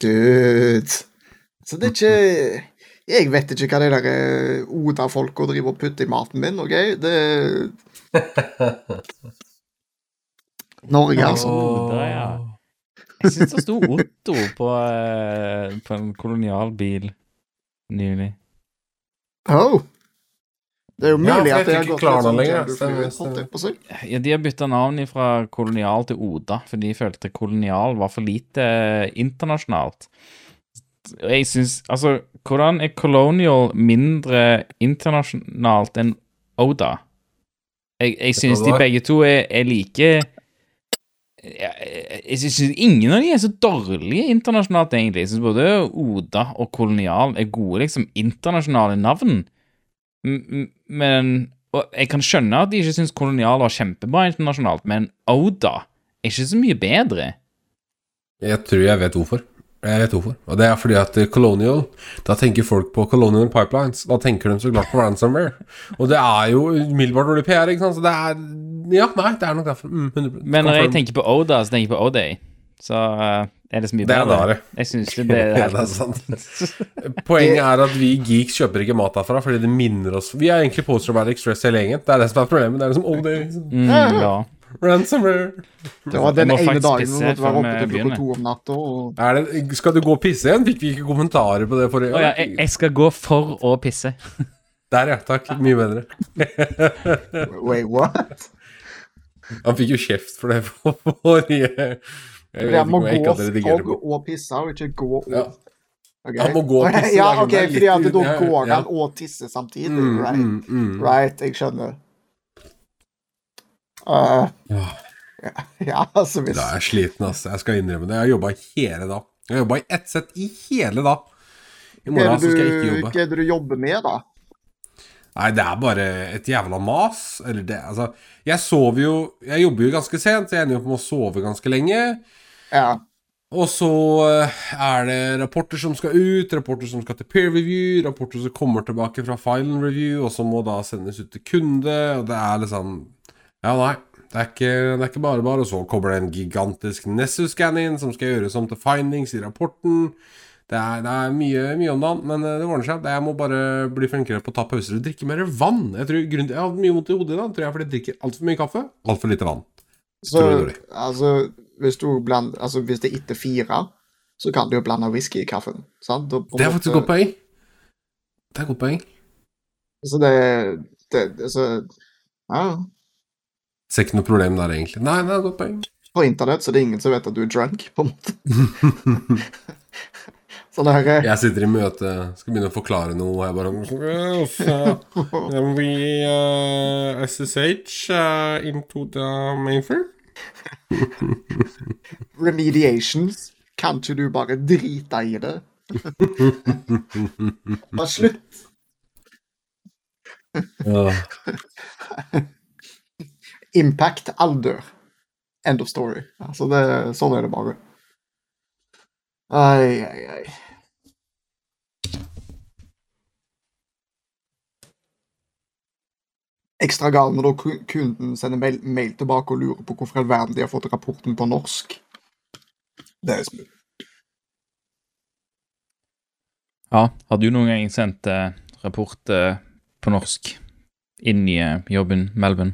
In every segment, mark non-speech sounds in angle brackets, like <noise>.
Dude. Så det er ikke Jeg vet ikke hva de der eh, Oda-folka driver og putter i maten min, OK? Det <laughs> Norge, altså. Oda, ja. Jeg syns det sto Otto på, eh, på en kolonialbil nylig. Oh. Det er jo mulig ja, at det har ikke gått litt sånn lenger. Ja, de har bytta navn fra kolonial til Oda, for de følte kolonial var for lite internasjonalt. Jeg syns Altså, hvordan er colonial mindre internasjonalt enn Oda? Jeg, jeg syns de begge to er, er like jeg, jeg, jeg syns ingen av de er så dårlige internasjonalt, egentlig. Jeg syns både Oda og Kolonial er gode liksom internasjonale navn. Men og Jeg kan skjønne at de ikke syns Kolonial var kjempebra internasjonalt, men Oda er ikke så mye bedre. Jeg tror jeg vet hvorfor. Jeg vet hvorfor. Og det er fordi at eh, Colonial Da tenker folk på Colonial Pipelines. Da tenker de så klart på Ransomware. Og det er jo umiddelbart dårlig PR, ikke sant. Så det er Ja, nei, det er nok derfor. Mm, 100%. Men når jeg tenker på Oda, så tenker jeg på Oday. Så eh, er det så mye Det er bedre. det. Jeg syns det, det er <laughs> helt det er sant. Poenget er at vi geeks kjøper ikke mat derfra fordi det minner oss Vi er egentlig post-traumatic stress hele gjengen. Det er det som er problemet. Det er liksom oh, det er mm, ja. ransomware. Det var den ene dagen vi var før oppe til klokka to om natta og Er det, skal du gå og pisse igjen? Fikk vi ikke kommentarer på det forrige Å ja, jeg, jeg skal gå for å pisse. Der, ja. Takk. Mye bedre. Wait, what? Han fikk jo kjeft for det forrige Jeg Jeg må jeg gå og, og for på. pisse, og ikke gå og Ja. Ok. Han må gå og pisse, Ja, OK, at da går han og tisser samtidig. Mm, right? mm, mm. right, jeg skjønner. Uh, Ja. ja, <laughs> ja, altså hvis Da er jeg sliten, ass. Jeg skal innrømme det. Jeg har jobba hele dag. Jeg har jobba i ett sett i hele dag. I morgen det så skal jeg du, ikke jobbe. hva er det du jobber med, da? Nei, det er bare et jævla mas. Eller det Altså, jeg sover jo Jeg jobber jo ganske sent, så jeg ender jo med å sove ganske lenge. Ja. Og så eh, er det rapporter som skal ut, rapporter som skal til peer review, rapporter som kommer tilbake fra file review, og som må da sendes ut til kunde, og det er liksom Ja, nei. Det er ikke, det er ikke bare bare. Og så kommer det en gigantisk Nessus-scan inn som skal gjøres om til findings i rapporten. Det er, det er mye, mye om dagen, men eh, det ordner seg. Jeg må bare bli flinkere på å ta pauser og drikke mer vann. Jeg tror grunnen Jeg har mye vondt i hodet i dag, tror jeg fordi jeg drikker altfor mye kaffe, altfor lite vann. Så altså hvis, du bland, altså hvis det er etter fire, så kan du jo blande whisky i kaffen. Sant? Da Det er faktisk et godt poeng. Det er et godt poeng. Så det, det, det så, ja. Ser ikke noe problem der, egentlig. Nei, det er et godt poeng. På internett så er det ingen som vet at du er drunk, på en måte. <laughs> sånn her er Jeg sitter i møte, skal begynne å forklare noe, og jeg bare "Yes, uh, We uh, SSH uh, into the mainframe. <laughs> remediations. Kan ikke du bare drite i det? <laughs> Bare slutt. Ja. <laughs> Impact, alle dør. End of story. Altså, det, sånn er det bare. Ai, ai, ai. Ekstra gal når kunden sender mail, mail tilbake og lurer på hvorfor i all verden de har fått rapporten på norsk. Det er smooth. Ja, har du noen gang sendt eh, rapport eh, på norsk inn i eh, jobben, Melvin?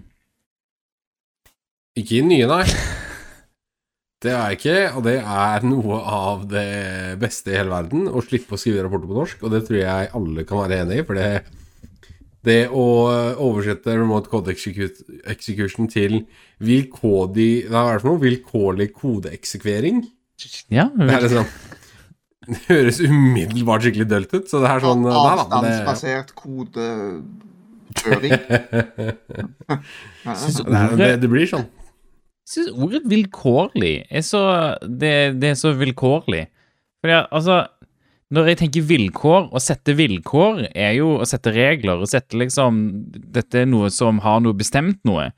Ikke i nye, nei. <laughs> Det er jeg ikke, og det er noe av det beste i hele verden. Å slippe å skrive rapporter på norsk, og det tror jeg alle kan være enig i. For det, det å oversette remote code execution til vilkårlig Hva er det for noe? Vilkårlig kodeeksekvering? Ja, Det er sånn, Det høres umiddelbart skikkelig dølt ut, så det er sånn det Avstandsbasert kodekjøring. <laughs> Det, det, blir sånn. Jeg syns ordet vilkårlig er så det, det er så vilkårlig. Fordi altså Når jeg tenker vilkår, å sette vilkår er jo å sette regler. Å sette liksom Dette er noe som har noe bestemt noe.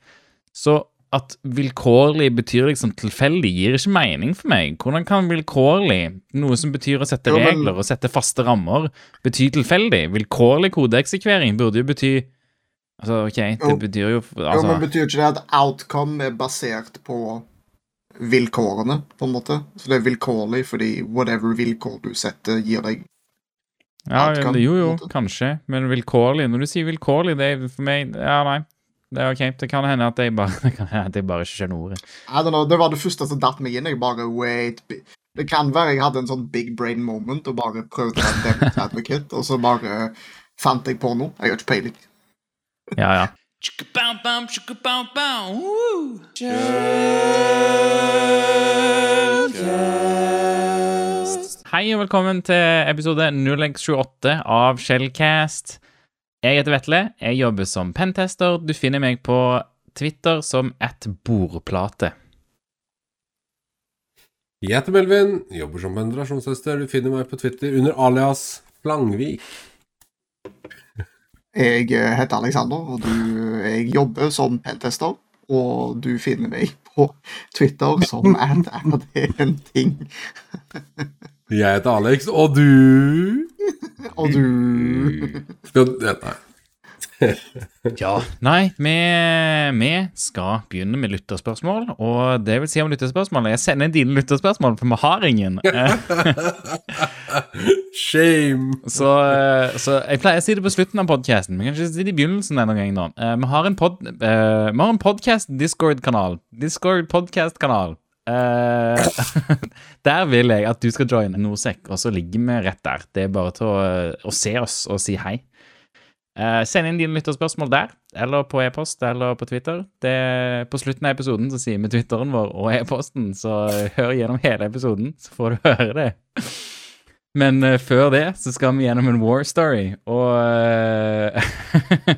Så at vilkårlig betyr liksom tilfeldig, gir ikke mening for meg. Hvordan kan vilkårlig, noe som betyr å sette Jo, men- regler og sette faste rammer, bety tilfeldig? Vilkårlig kodeeksekvering burde jo bety Altså, OK, det Jo. betyr jo Jo, altså, men betyr ikke det at outcome er basert på vilkårene, på en måte. Så det er vilkårlig fordi whatever vilkår du setter, gir deg Ja, outcome. jo, jo, kanskje. Men vilkårlig Når du sier vilkårlig, det er for meg Ja, nei. Det er ok. Det kan hende at jeg bare, <laughs> det kan hende at jeg bare ikke skjønner ordet. I don't know, Det var det første som datt meg inn. Jeg bare, wait Det kan være jeg hadde en sånn big brain moment og bare prøvde å være Devil's advocate, og så bare fant jeg på noe. Jeg har ikke peiling. Ja, ja. Hei og velkommen til episode 0x28 av Shellcast. Jeg heter Vetle. Jeg jobber som pentester. Du finner meg på Twitter som at bordplate. Jeg heter Melvin, jobber som penetrasjonstester. Du finner meg på Twitter under alias Langvik. Jeg heter Alexander, og du, jeg jobber som pentester. Og du finner meg på Twitter som <laughs> at er det en ting. Jeg heter Alex, og du <laughs> Og du Skal Nei. <laughs> Ja, nei, vi, vi skal begynne med lytterspørsmål. Og det vil si om lytterspørsmål Jeg sender dine lytterspørsmål, for vi har ingen. Eh, <laughs> Shame. Så, eh, så jeg pleier å si det på slutten av podcasten. men kan ikke si det i begynnelsen en gang. nå. Eh, Vi har en, pod, eh, vi har en podcast Discord-kanal. Discord podcast-kanal. Uh, <laughs> der vil jeg at du skal joine Norsec, og så ligger vi rett der. Det er bare til å, å se oss og si hei. Eh, send inn dine lytterspørsmål der, eller på e-post eller på Twitter. Det, på slutten av episoden så sier vi Twitteren vår og e-posten, så hør gjennom hele episoden, så får du <laughs> høre det. Men uh, før det så skal vi gjennom en war story, og uh,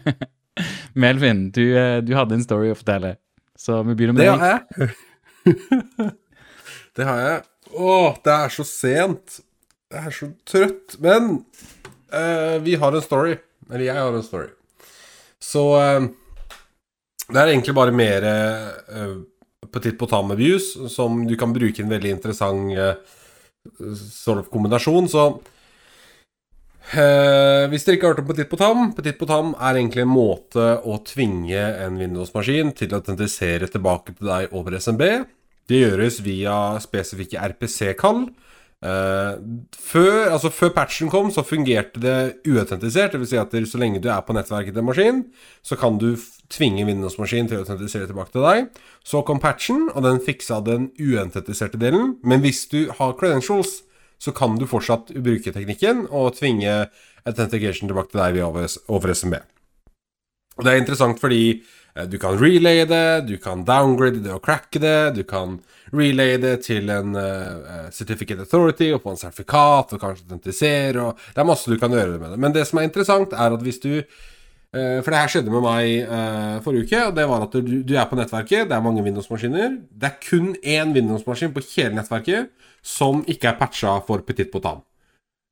<laughs> Melvin, du, du hadde en story å fortelle, så vi begynner med Det <laughs> Det har jeg. det har jeg. Å, det er så sent. Jeg er så trøtt. Men vi har en story. Eller jeg har en story. Så eh, det er egentlig bare mer uh, petit potam views som du kan bruke i en veldig interessant eh, sort of kombinasjon. Så Eh, hvis dere ikke har hørt om Petit Potam Petit Potam er egentlig en måte å tvinge en Windows-maskin til å autentisere tilbake til deg over SMB. Det gjøres via spesifikke RPC-kall. Eh, før, altså før patchen kom, så fungerte det uautentisert. Dvs. Si at så lenge du er på nettverket til en maskin, så kan du tvinge Windows-maskinen til å autentisere tilbake til deg. Så kom patchen, og den fiksa den uautentiserte delen. Men hvis du har credentials, så kan du fortsatt bruke teknikken og tvinge authentication tilbake til deg over, over SMB. Og det er interessant fordi du kan relaye det, du kan downgrade det og cracke det, du kan relaye det til en uh, certificate authority og få en sertifikat og kanskje autentisere og Det er masse du kan gjøre med det. Men det som er interessant, er at hvis du uh, For det her skjedde med meg uh, forrige uke, og det var at du, du er på nettverket, det er mange Windows-maskiner. Det er kun én Windows-maskin på hele nettverket som ikke er patcha for Petit Potam.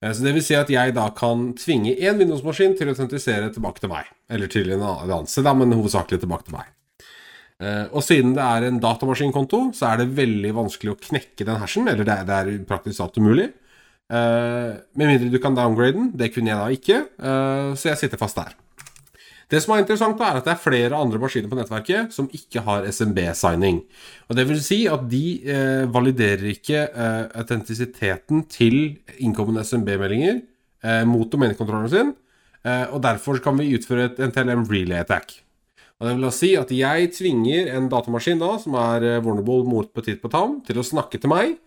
Eh, Så det vil si at jeg da kan tvinge én Windows-maskin til å autentisere tilbake til meg. Eller til en annen da, men hovedsakelig tilbake til meg. Eh, Og siden det er en datamaskinkonto, så er det veldig vanskelig å knekke den hashen. Eller det er, det er praktisk talt umulig. Eh, Med mindre du kan downgrade den. Det kunne jeg da ikke, så jeg sitter fast der. Det som er interessant, er at det er flere andre maskiner på nettverket som ikke har SMB-signing. Og Det vil si at de eh, validerer ikke eh, autentisiteten til innkommende SMB-meldinger eh, mot domenekontrolleren sin, eh, og derfor kan vi utføre et NTLM relay attack. Og det vil da si at jeg tvinger en datamaskin da, som er eh, vulnerable mot Petit Potam, til å snakke til meg,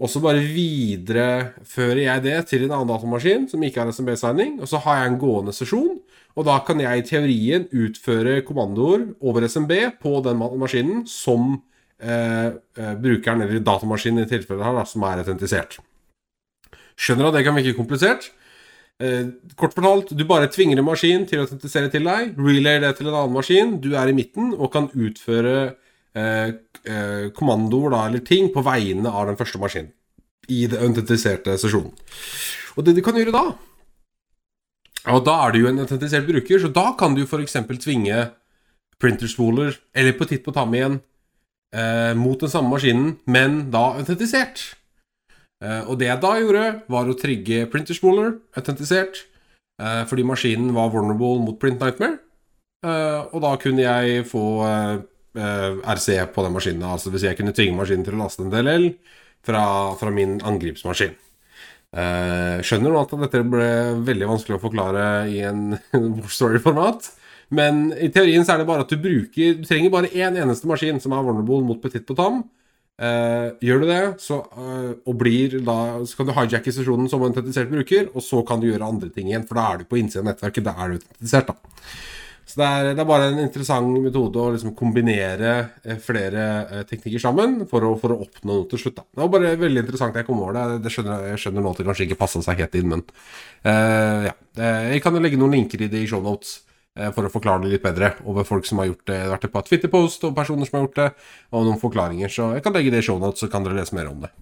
og så bare viderefører jeg det til en annen datamaskin som ikke har SMB-signing, og så har jeg en gående sesjon, og da kan jeg i teorien utføre kommandoer over SMB på den maskinen som eh, eh, brukeren, eller datamaskinen i tilfellet her, da, som er autentisert. Skjønner at det kan virke komplisert. Eh, kort fortalt, du bare tvinger en maskin til å autentisere til deg, relayer det til en annen maskin, du er i midten og kan utføre kommandoer da, eller ting på vegne av den første maskinen i det autentiserte sesjonen. Og det du kan gjøre da Og da er du jo en autentisert bruker, så da kan du f.eks. tvinge printerspooler eller på titt på tam igjen eh, mot den samme maskinen, men da autentisert. Eh, og det jeg da gjorde, var å trigge printerspooler, autentisert, eh, fordi maskinen var vulnerable mot print nightmare. Eh, og da kunne jeg få eh, eh, RC på den maskinen. Altså hvis jeg kunne tvinge maskinen til å laste en DLL fra, fra min angripsmaskin. Uh, skjønner nå at dette ble veldig vanskelig å forklare i en <laughs> story-format. Men i teorien så er det bare at du bruker Du trenger bare én eneste maskin som er vulnerable mot Petit Potam. Uh, gjør du det, så, uh, og blir da, så kan du hijacke sesjonen som en autentisert bruker, og så kan du gjøre andre ting igjen, for da er du på innsiden av nettverket. Da er du autentisert, da. Så det er, det er bare en interessant metode å liksom kombinere eh, flere eh, teknikker sammen for å, for å, oppnå noe til slutt. Da. Det var bare veldig interessant jeg kom over det. det skjønner, jeg skjønner nå at det kanskje ikke passa seg helt inn, men uh, ja. Jeg kan legge noen linker i det i shownotes for å forklare det litt bedre over folk som har gjort det. Vært på Twitter-post og personer som har gjort det, og noen forklaringer. Så jeg kan legge det i shownotes, så kan dere lese mer om det.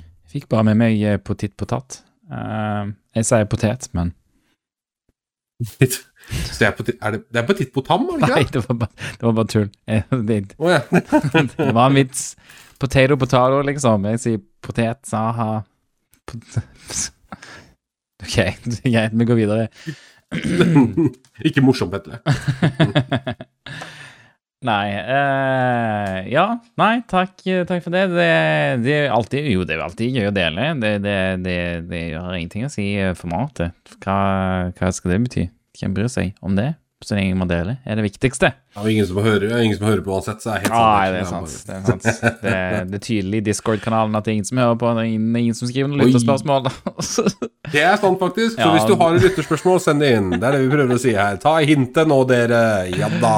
Jeg fikk bare med meg potet potat. Uh, jeg sier potet, men <laughs> Så det er, på, er det, det er på potam, er det ikke Nei, det var bare, det var bare tull. Det, oh, ja. <laughs> det var en vits. Potato potato, liksom. Jeg sier potet, saha pot <laughs> Ok, <laughs> greit, vi går videre. <clears throat> ikke morsomt, Petle. nei uh, Ja, nei, takk, takk for det. Det, det, er alltid Jo, det er alltid gøy å dele. Det, det, det gjør ingenting å si formatet. Hva, hva skal det bety? Hvem bryr seg om det? Så lenge man deler, er det viktigste. Er ingen som hører, ingen som hører på uansett, så er helt ah, Nei, det er sant. Det er, sant. Det, det er tydelig i Discord-kanalen at det er ingen som hører på, det er ingen, ingen som skriver noen lytterspørsmål. <laughs> det er sant, faktisk. Så ja. hvis du har et lytterspørsmål, send det inn. Det er det vi prøver å si her. Ta hintet nå, dere. Ja da.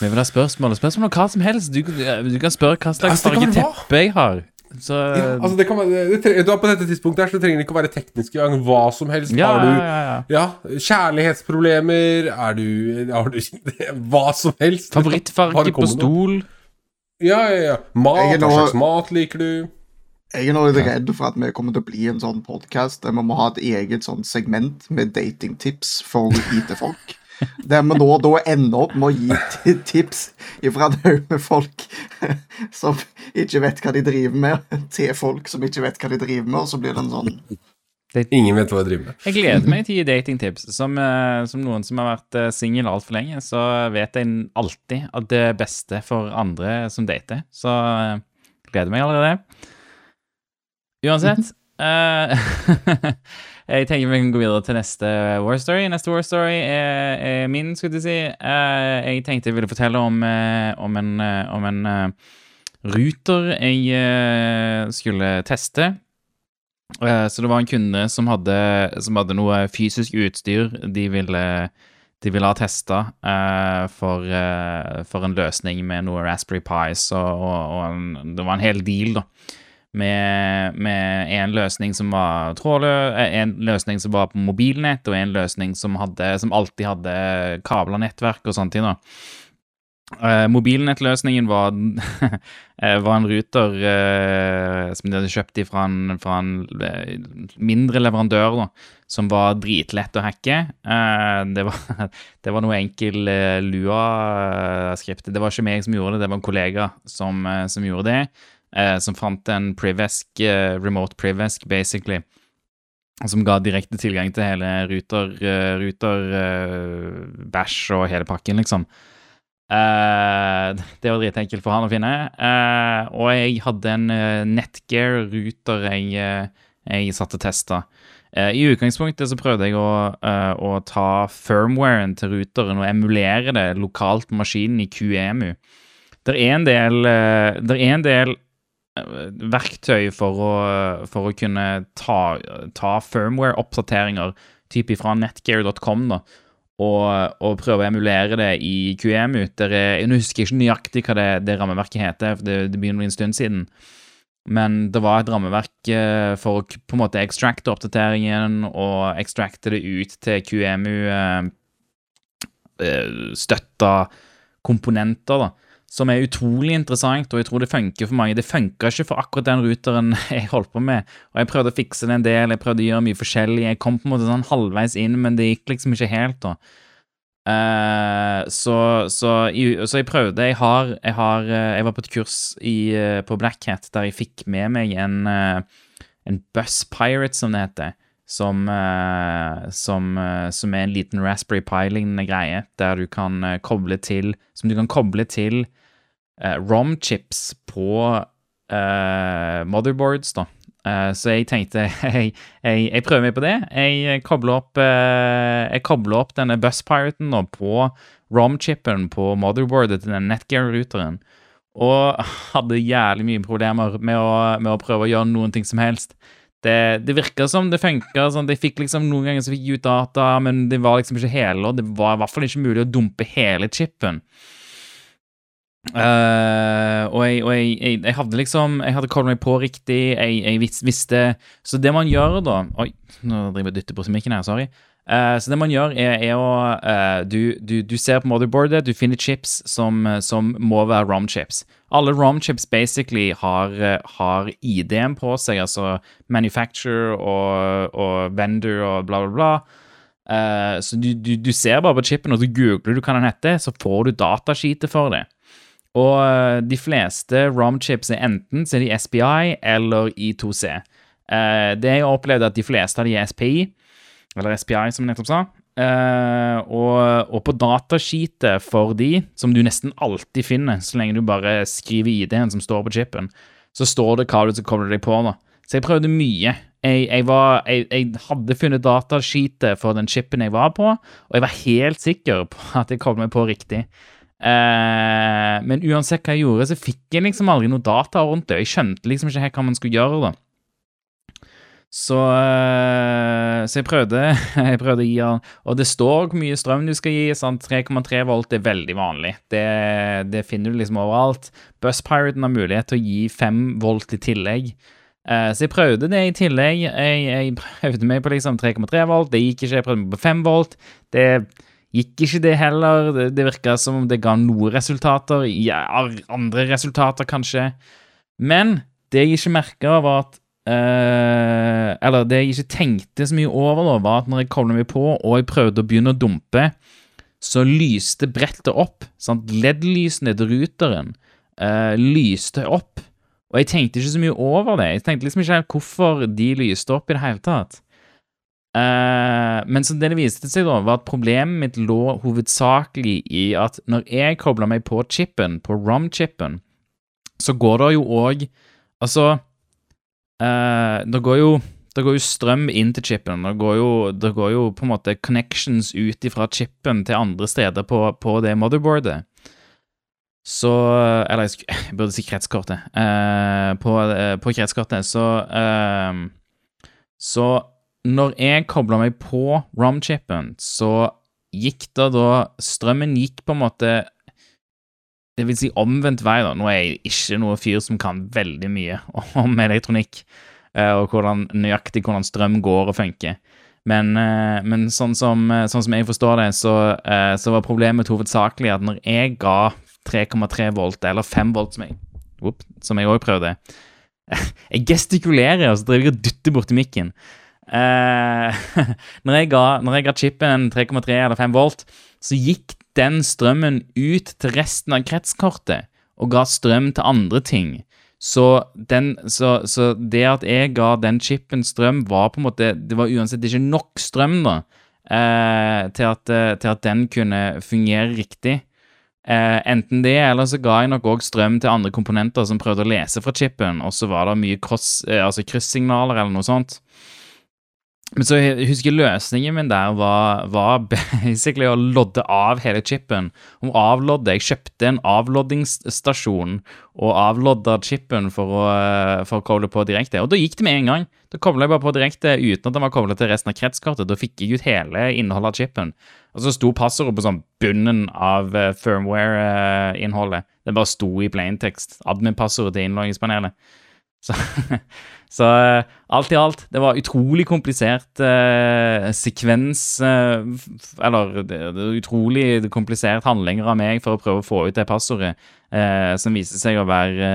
Vi vil ha spørsmål. Spørsmål om hva som helst. Du, du kan spørre hva slags farge teppe jeg har. Så, ja, altså det kan være, det, det, På dette tidspunktet her så det trenger ikke å være teknisk engang. Hva som helst. Ja, har du ja, ja, kjærlighetsproblemer? Er du Har du <laughs> Hva som helst. Favorittfarge på stol? Ja, ja, ja. Mat, hva slags mat liker du? Jeg er nå litt redd for at vi kommer til å bli en sånn podkast der vi må ha et eget sånn segment med datingtips for IT-folk. Der vi nå da ender opp med å gi tips fra en haug med folk som ikke vet hva de driver med, til folk som ikke vet hva de driver med, og så blir det en sånn Ingen vet hva de driver med. Jeg gleder meg til å gi datingtips. Som, eh, som noen som har vært eh, singel altfor lenge, så vet jeg alltid at det er beste for andre som dater. Så jeg eh, gleder meg allerede. Uansett uh, <laughs> <laughs> Jeg tenker vi kan gå videre til neste War Story. Neste War Story er, er min, skulle jeg si. Uh, jeg tenkte jeg ville fortelle om, uh, om en, om en ruter jeg skulle teste. så det var en kunde som hadde, som hadde noe fysisk utstyr de ville, de ville ha testa for, for, en løsning med noe Raspberry Pis, og, og, og det var en hel deal, da med, med, en løsning som var trådløs, eh, en løsning som var på mobilnett, og en løsning som, hadde, som alltid hadde kabla nettverk og sånne ting. Uh, mobilnettløsningen var, <laughs> eh, var, en ruter uh, som de hadde kjøpt fra en, fra en mindre leverandør, da, som var dritlett å hacke. Uh, det, var, <laughs> det, var, noe enkel Lua-skript. Det var ikke meg som gjorde det, det var en kollega som, som gjorde det eh, som fant en Privesk, eh, remote Privesk, basically, som ga direkte tilgang til hele Ruter, uh, Ruter uh, Bash og hele pakken, liksom. Uh, det var dritenkelt for han å finne. Og jeg hadde en Netgear-ruter jeg, jeg satt og testa. I utgangspunktet så prøvde jeg å, å ta firmwaren til ruteren og emulere det lokalt på maskinen i QEMU. Det er en del, er en del verktøy for å, for å kunne ta, ta firmware-oppdateringer type fra netgear.com da, og, og, prøve å emulere det i QEMU. Der er, jeg husker ikke nøyaktig hva det, det rammeverket heter, for det, det begynner en stund siden. Men det var et rammeverk eh, for å på en måte extracte oppdateringen og extracte det ut til QEMU eh, eh, komponenter. da som er utrolig interessant, og jeg tror det funker for mange. Det funka ikke for akkurat den ruteren <laughs> jeg holdt på med, og jeg prøvde å fikse det en del, jeg prøvde å gjøre mye forskjellig. Jeg kom på en måte sånn halvveis inn, men det gikk liksom ikke helt, da. Uh, så, så, så, jeg prøvde. Jeg har, jeg har uh, Jeg var på et kurs i, uh, på Black Hat der jeg fikk med meg en, en Bus Pirate, som det heter. Som, som, som, er en liten Raspberry Pi-lignende greie, der du kan koble til Som du kan koble til eh, ROM-chips på eh, motherboards, da. Eh, så jeg tenkte <laughs> jeg, jeg, jeg prøver meg på det. Jeg kobler opp, eh, jeg kobler opp denne Buspiraten på ROM-chipen på motherboardet til den Netgear-ruteren. Og hadde jævlig mye problemer med å, med å prøve å gjøre noen ting som helst. Det, det virka som det funka. Sånn, jeg fikk liksom, noen ganger så fikk jeg ut data, men det var liksom ikke hele, og det var i hvert fall ikke mulig å dumpe hele chipen. Uh, og jeg, og jeg, jeg, jeg, hadde liksom Jeg hadde koblet meg på riktig. Jeg, jeg vis, visste Så det man gjør da Oi, nå driver jeg og dytter på mikken her, sorry. Uh, så det man gjør, er, er å uh, du, du, du, ser på motherboardet, du finner chips som, som må være ROM-chips. Alle ROM-chips basically har, har ID-en på seg, altså manufacturer og, og, vendor og bla, bla, bla. Uh, så du, du, du, ser bare på chipen, og så googler du hva den heter, så får du datasheetet for det. Og uh, de fleste ROM-chips er enten så er de SPI eller I2C. Uh, det jeg har opplevd, at de fleste av de er SPI, eller SPI, som jeg nettopp sa. Uh, og, og, på datasheetet for de, som du nesten alltid finner så lenge du bare skriver ID-en som står på chipen, så står det hva du skal koble deg på. da. Så jeg prøvde mye. Jeg, jeg, var, jeg, jeg hadde funnet datasheetet for den chipen jeg var på, og jeg var helt sikker på at jeg kom meg på riktig. Eh, men uansett hva jeg gjorde, så fikk jeg liksom aldri noe data rundt det. Jeg skjønte liksom ikke helt hva man skulle gjøre. da. Så, eh, så jeg prøvde <laughs> jeg prøvde å gi han Og det står hvor mye strøm du skal gi. 3,3 volt er veldig vanlig. Det, det, finner du liksom overalt. Busspiraten har mulighet til å gi 5 volt i tillegg. Uh, så jeg prøvde det i tillegg. Jeg, jeg prøvde meg på liksom 3,3 volt. Det gikk ikke. Jeg prøvde meg på 5 volt. Det Gikk ikke det heller. Det, det virka som om det ga noen resultater. Ja, andre resultater, kanskje. Men det jeg ikke merka, var at eh, Eller det jeg ikke tenkte så mye over, da, var at når jeg kobla meg på og jeg prøvde å begynne å dumpe, så lyste brettet opp. LED-lysene til ruteren eh, lyste opp. Og jeg tenkte ikke så mye over det. Jeg tenkte liksom ikke helt hvorfor de lyste opp i det hele tatt. Uh, men så det det viste seg, da, var at problemet mitt lå hovedsakelig i at når jeg kobler meg på chipen, på ROM-chipen, så går det jo òg Altså uh, Det går jo det går jo strøm inn til chipen. Det går jo, det går jo på en måte connections ut fra chipen til andre steder på, på det motherboardet. Så Eller <laughs> jeg burde si kretskortet. Uh, på, på kretskortet. Så Så når jeg kobla meg på rom-chipen, så gikk det da Strømmen gikk på en måte Det vil si omvendt vei, da. Nå er jeg ikke noe fyr som kan veldig mye <laughs> om elektronikk, eh, og hvordan, nøyaktig hvordan strøm går og funker. Men, eh, men sånn, som, sånn, som, jeg forstår det, så, eh, så var problemet hovedsakelig at når jeg ga 3,3 volt, eller 5 volt, som jeg, som jeg også prøvde <laughs> Jeg gestikulerer, og så driver jeg og dytter borti mikken. Eh, <laughs> når, jeg ga, når, jeg ga, chipen 3,3 eller 5 volt, så gikk den strømmen ut til resten av kretskortet og ga strøm til andre ting. Så, den, så, så, det at jeg ga den chipen strøm, var på en måte Det var uansett ikke nok strøm da, eh, til, at, eh, til, at, den kunne fungere riktig. Eh, enten det, eller så ga jeg nok òg strøm til andre komponenter som prøvde å lese fra chipen, og så var det mye cross, eh, altså kryssignaler eller noe sånt. Men så jeg husker løsningen min der var, var, basically å lodde av hele chipen. Om avlodde Jeg kjøpte en avloddingsstasjon og avlodda chipen for å, for å koble på direkte. Og da gikk det med en gang. Da kobla jeg bare på direkte uten at den var kobla til resten av kretskortet. Da fikk jeg ut hele innholdet av chipen. Og så sto passordet på sånn bunnen av uh, firmware-innholdet. Det bare sto i plaintext. Admin-passordet til innloggingspanelet. Så <laughs> Så uh, alt i alt, det var utrolig komplisert eh, sekvens eh, Eller det, det utrolig komplisert handlinger av meg for å prøve å få ut det passordet, som viste seg å være,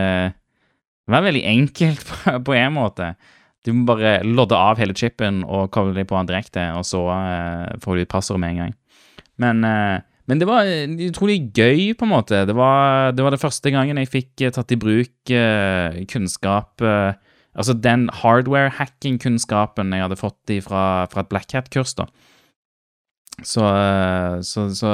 være veldig enkelt <laughs> på, på, en måte. Du må bare lodde av hele chipen og koble deg på den direkte, og så får du ut passordet med en gang. Men, men det var utrolig gøy, på en måte. Det var det, var det første gangen jeg fikk tatt i bruk kunnskap Altså den hardware-hacking-kunnskapen jeg hadde fått fra, fra et Black Hat-kurs, da. Så, eh, så, så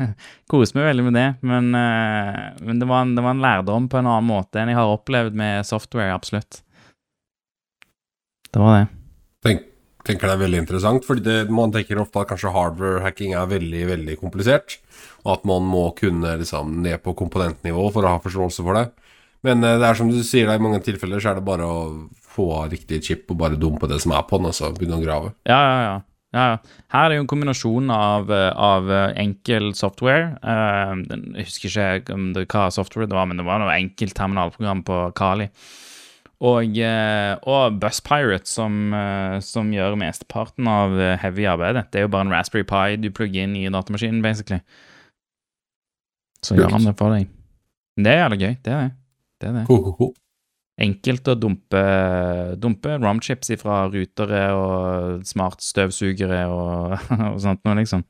<laughs> koser meg veldig med det. Men, eh, men det, var en, det var en lærdom på en annen måte enn jeg har opplevd med software, absolutt. Det var det. Tenk, tenker det er veldig interessant, fordi man tenker ofte at kanskje hardware-hacking er veldig, veldig komplisert, og at man må kunne liksom ned på komponentnivå for å ha forståelse for det. Men eh, det er som du sier, i mange tilfeller så er det bare å få riktig chip og bare dumpe det som er på den, og så begynne å grave. Ja, ja, ja. Ja, ja. Her er det jo en kombinasjon av, eh, av enkel software. eh, jeg husker ikke om det, hva software det var, men det var noe enkelt terminalprogram på Kali. Og, eh, og Bus Pirate, som, eh, som gjør mesteparten av eh, heavy arbeidet. Det er jo bare en Raspberry Pi du plugger inn i datamaskinen, basically. Så gjør han det for deg. Det er jævlig gøy. Det er det. Det, er det. Ko, ko, ko. Enkelt å dumpe, dumpe romchips fra rutere og smartstøvsugere og, <laughs> og sånt noe, liksom.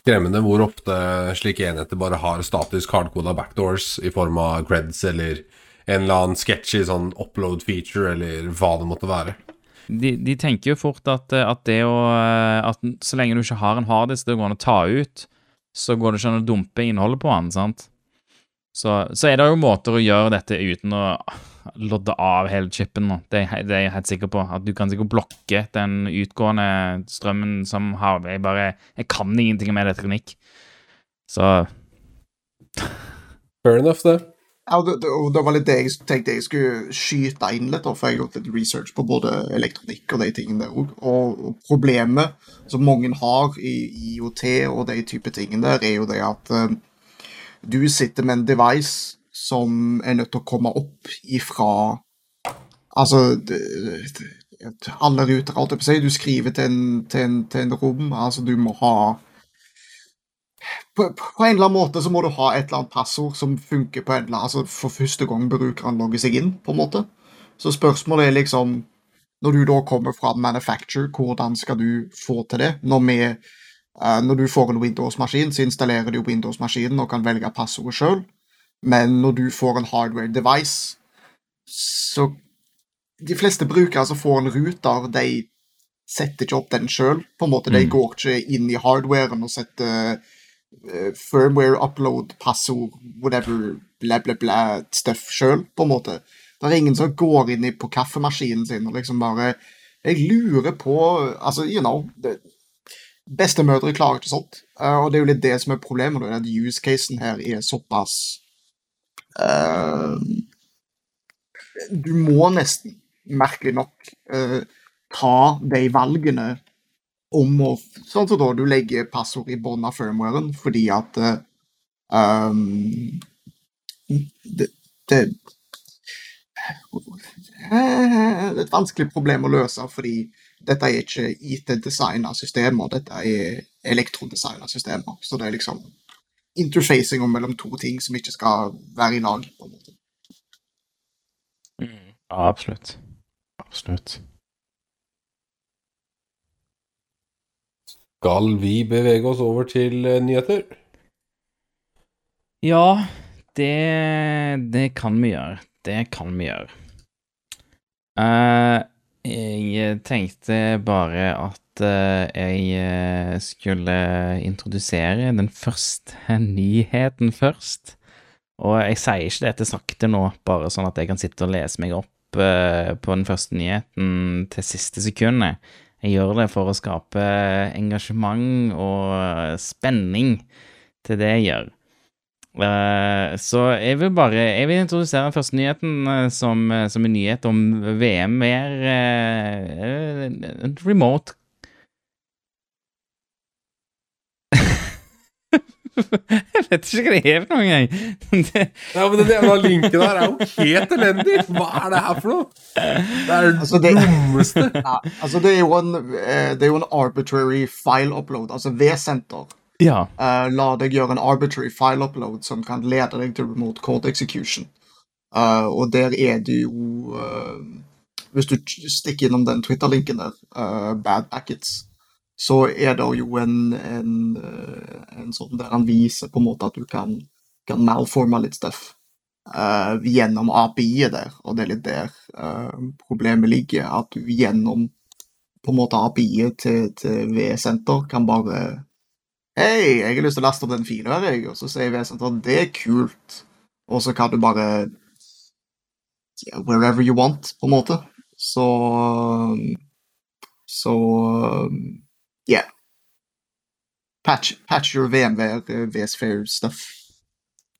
Skremmende hvor ofte slike enheter bare har statisk hardcoda backdoors i form av creds eller en eller annen sketchy sånn upload feature eller hva det måtte være. De, de tenker jo fort at, at det å At så lenge du ikke har en harddisk det går an å ta ut, så går det ikke an å dumpe innholdet på den, sant? Så, så er det jo måter å gjøre dette uten å lodde av hele chipen. nå. Det, det er jeg helt sikker på. At du kan sikkert blokke den utgående strømmen som har Jeg bare Jeg kan ingenting med elektronikk. Så Fair enough, det. Ja, det, det, det var litt det jeg tenkte jeg skulle skyte inn litt, for jeg har gjort litt research på både elektronikk og de tingene der òg. Og, og problemet som mange har i IOT og de type tingene der, er jo det at eh, du sitter med en device som er nødt til å komme opp ifra Altså Alle ruter, alt jeg på å si. Du skriver til en, til, en, til en rom. Altså, du må ha på, på en eller annen måte så må du ha et eller annet passord som funker på en eller annen, altså for første gang brukeren logger seg inn, på en måte. Så spørsmålet er liksom Når du da kommer fra manufacture, hvordan skal du få til det? Når, vi, når du får en Windows-maskin, så installerer du Windows-maskinen og kan velge passordet sjøl. Men når du får en hardware device, så De fleste brukere som får en ruter, de setter ikke opp den sjøl. De Mm. går ikke inn i hardwaren og setter eh, firmware upload, passord, whatever, bla, bla, bla, stuff sjøl, på en måte. Det er ingen som går inn på kaffemaskinen sin og liksom bare Jeg lurer på Altså, you know det, Bestemødre klarer ikke sånt. Uh, og det er jo litt det som er problemet, at use-casen her er såpass uh, Du må nesten, merkelig nok, uh, ta de valgene om å Sånn som da du legger passord i bånn av firmwaren fordi at um, det, det det er et vanskelig problem å løse, fordi dette er ikke IT-designa systemer, dette er elektrodesigna systemer. Så det er liksom interfacing mellom to ting som ikke skal være i lag. på en måte. Ja, absolutt. Absolutt. Skal vi bevege oss over til eh, nyheter? Ja, det, det kan vi gjøre. Det kan vi gjøre. Eh, jeg tenkte bare at eh, jeg eh, skulle introdusere den første <laughs> nyheten først. Og jeg sier ikke dette sakte nå, bare sånn at jeg kan sitte og lese meg opp eh, på den første nyheten til siste sekundet. Jeg gjør det for å skape engasjement og spenning til det jeg gjør. Eh, så jeg vil bare Jeg vil introdusere den første nyheten eh, som, eh, som en nyhet om VM mer remote <laughs> Jeg vet ikke hva det er for noe engang. Det- Ja, men den jævla linken der er jo helt elendig! Hva er det her for noe? Det er Altså, det- dummeste. Ja, altså det er jo en, det er jo en arbitrary file upload. Altså V-senter Ja. Uh, la deg gjøre en arbitrary file upload som kan lede deg til remote code execution. Uh, og der er det jo uh, Hvis du stikker innom den Twitter-linken der, Bad Packets, så er det jo en, en, en sånn der han viser på en måte at du kan, kan malforme litt stuff gjennom API-et der, og det er litt der problemet ligger. At du gjennom på en måte API-et til, til V-senter kan bare Hei, jeg har lyst til å laste opp den filen her, jeg. Og så sier V-senteret det er kult. Og så kan du bare yeah, Wherever you want, på en måte. Så Så Yeah. Patch, patch your VMware VSFair stuff.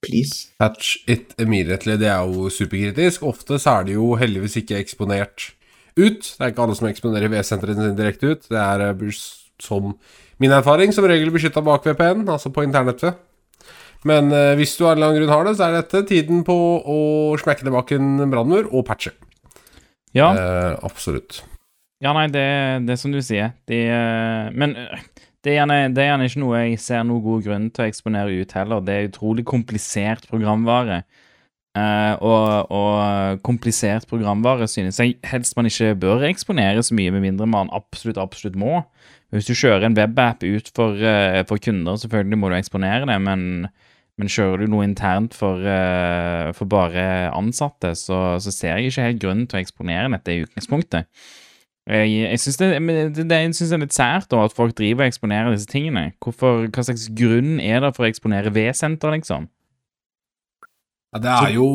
Please. Patch it immediately, det er jo superkritisk. Ofte så er det jo heldigvis ikke eksponert ut. Det er ikke alle som eksponerer V-sentrene sine direkte ut. Det er eh, som min erfaring som regel beskytta bak VPN, altså på internettet. Men eh, hvis du av en eller annen grunn har det, så er dette tiden på å smekke tilbake en brannmur og patche. Ja, Eh, absolutt. ja nei, det, det er som du sier. De, eh, men eh, det er, gjerne, det er gjerne ikke noe jeg ser noen god grunn til å eksponere ut heller. Det er utrolig komplisert programvare. Eh, og, og komplisert programvare synes jeg helst man ikke bør eksponere så mye, med mindre man absolutt, absolutt må. Hvis du kjører en webapp ut for, uh, for kunder, selvfølgelig må du eksponere det, men, men kjører du noe internt for, uh, for bare ansatte, så, så ser jeg ikke helt grunnen til å eksponere dette i utgangspunktet. Jeg, jeg syns det, det, det, er litt sært da, at folk driver og eksponerer disse tingene. Hvorfor, hva slags grunn er det for å eksponere V-senter, liksom? Ja, det er jo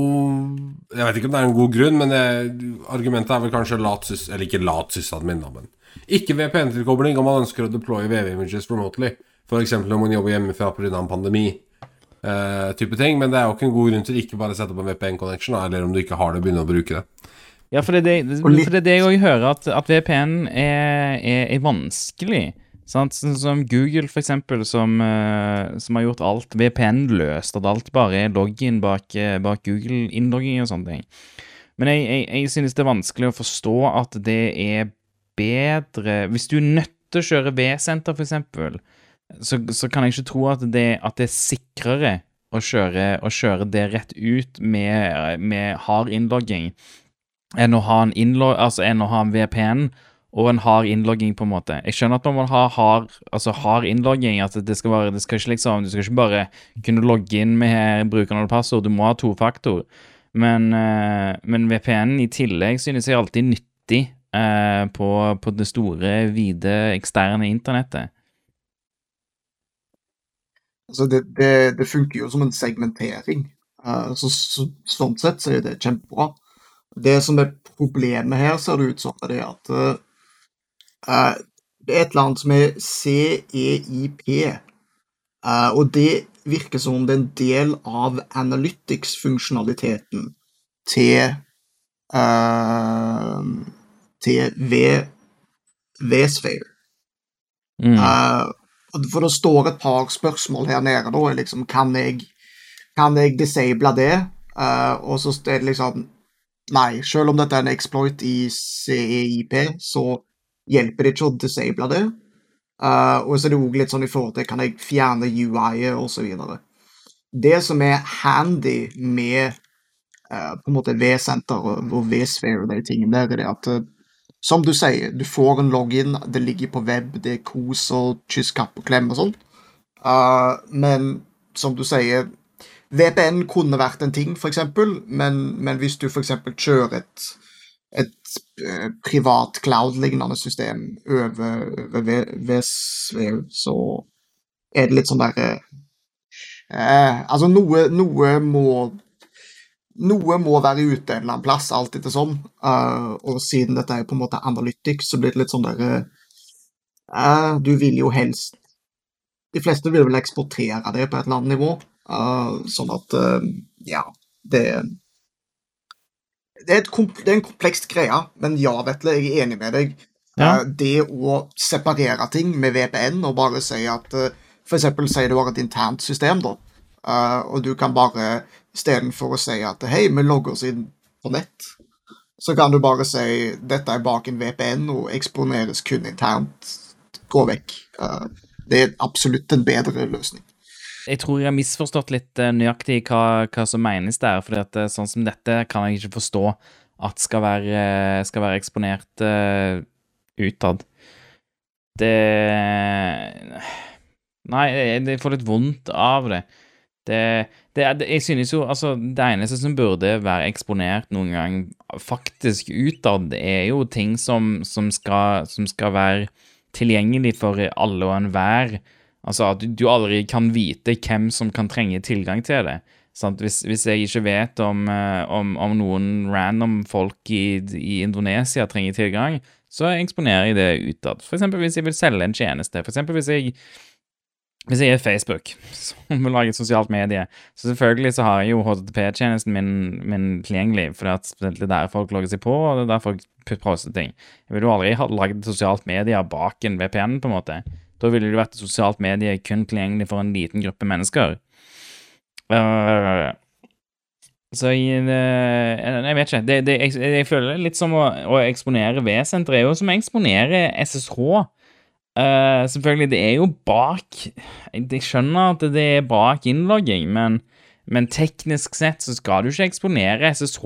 Jeg vet ikke om det er en god grunn, men det, argumentet er vel kanskje lat sys... Eller ikke lat sysadmin, da, men ikke VPN-tilkobling om man ønsker å deploye VV-images remotely. F.eks. når man jobber hjemmefra pga. en pandemi. Uh, type ting, Men det er jo ikke en god grunn til ikke bare sette opp en VPN-connection, eller om du ikke har det, begynne å bruke det. Ja, for det er det, for det, er det jeg òg hører, at, at VPN er, er, er vanskelig. Sant? Sånn som Google, for eksempel, som, eh, som har gjort alt VPN-løst. At alt bare er login bak, eh, bak Google-innlogging og sånne ting. Men jeg, jeg, jeg synes det er vanskelig å forstå at det er bedre Hvis du er nødt til å kjøre V-senter, eksempel, så, så kan jeg ikke tro at det, at det er sikrere å kjøre, å kjøre det rett ut med, med hard innlogging enn å ha en, innlog, altså enn å ha en VPN og en hard innlogging, på en måte. Jeg skjønner at man må ha hard, altså hard innlogging, at det skal være, det skal ikke liksom, du skal ikke bare kunne logge inn med brukernavn og passord, du må ha tofaktor. Men, eh, men VPN i tillegg synes jeg alltid nyttig eh, på, på det store, vide, eksterne internettet. Altså det, det, det funker jo som en segmentering. Eh, så, så, sånn sett så er det kjempebra. Det som er problemet her, ser det ut som, er det at eh, det er et eller annet som er CEIP. uh, og det virker som om det er en del av analytics-funksjonaliteten til eh, til V-Sphere. Mm. Uh, for det står et par spørsmål her nede, da. Liksom, kan jeg, kan jeg disable det? Uh, og så er det liksom Nei, selv om dette er en exploit i CEIP, så hjelper det ikke å disable det. Uh, og så er det òg litt sånn i forhold til kan jeg fjerne UI-et osv. Det som er handy med uh, på en måte V-senter og, V-sphere og de tingene der, er det at som du sier, du får en login, det ligger på web, det er kos og kyss, kapp og klem og sånn. Uh, men som du sier, VPN kunne vært en ting, eksempel, men, men hvis du eksempel kjører et, et eh, privat cloud-lignende system over, over V- så er det litt sånn derre eh, Altså, noe, noe må noe må være ute en eller annen plass, alt etter sånn. Uh, og siden dette er på en måte analytics, så blir det litt sånn der uh, Du vil jo helst De fleste vil vel eksportere det på et eller annet nivå, uh, sånn at Ja, det det er, det er en kompleks greie, men ja, Vetle, jeg er enig med deg. Ja. Det å separere ting med VPN og bare si at uh, For eksempel si du har et internt system, da. Og du kan bare istedenfor å si at hei, vi logger oss inn på nett, så kan du bare si dette er bak en VPN og eksponeres kun internt. Gå vekk. Uh, det er absolutt en bedre løsning. Jeg tror jeg har misforstått litt eh, nøyaktig hva, hva som menes der. For sånn som dette kan jeg ikke forstå at skal være, eh, skal være eksponert uh, utad. Det Nei, jeg får litt vondt av det. Det, det, jeg synes jo, altså, det eneste som burde være eksponert noen gang faktisk utad, er jo ting som, som, skal, som skal være tilgjengelig for alle og enhver. Altså at du, aldri kan vite hvem som kan trenge tilgang til det. Hvis, hvis jeg ikke vet om, eh, om, om noen random folk i, i Indonesia trenger tilgang, så eksponerer jeg det utad. Eksempel hvis jeg vil selge en tjeneste. For hvis jeg hvis jeg er Facebook, som vil lage et sosialt medie, så selvfølgelig så har jeg jo HTTP-tjenesten min, min tilgjengelig, for det er der folk logger seg på, og det er der folk poster ting. Jeg ville jo aldri ha lagd et sosialt medie bak en VPN, på en måte. Da ville det vært et sosialt medie kun tilgjengelig for en liten gruppe mennesker. Øh, så jeg, øh, jeg vet ikke. Det, det, jeg, jeg føler det litt som å, å eksponere V-senteret er jo som å eksponere SSH. Eh, selvfølgelig, det er jo bak Jeg skjønner at det er bak innlogging, men, men teknisk sett så skal du ikke eksponere SSH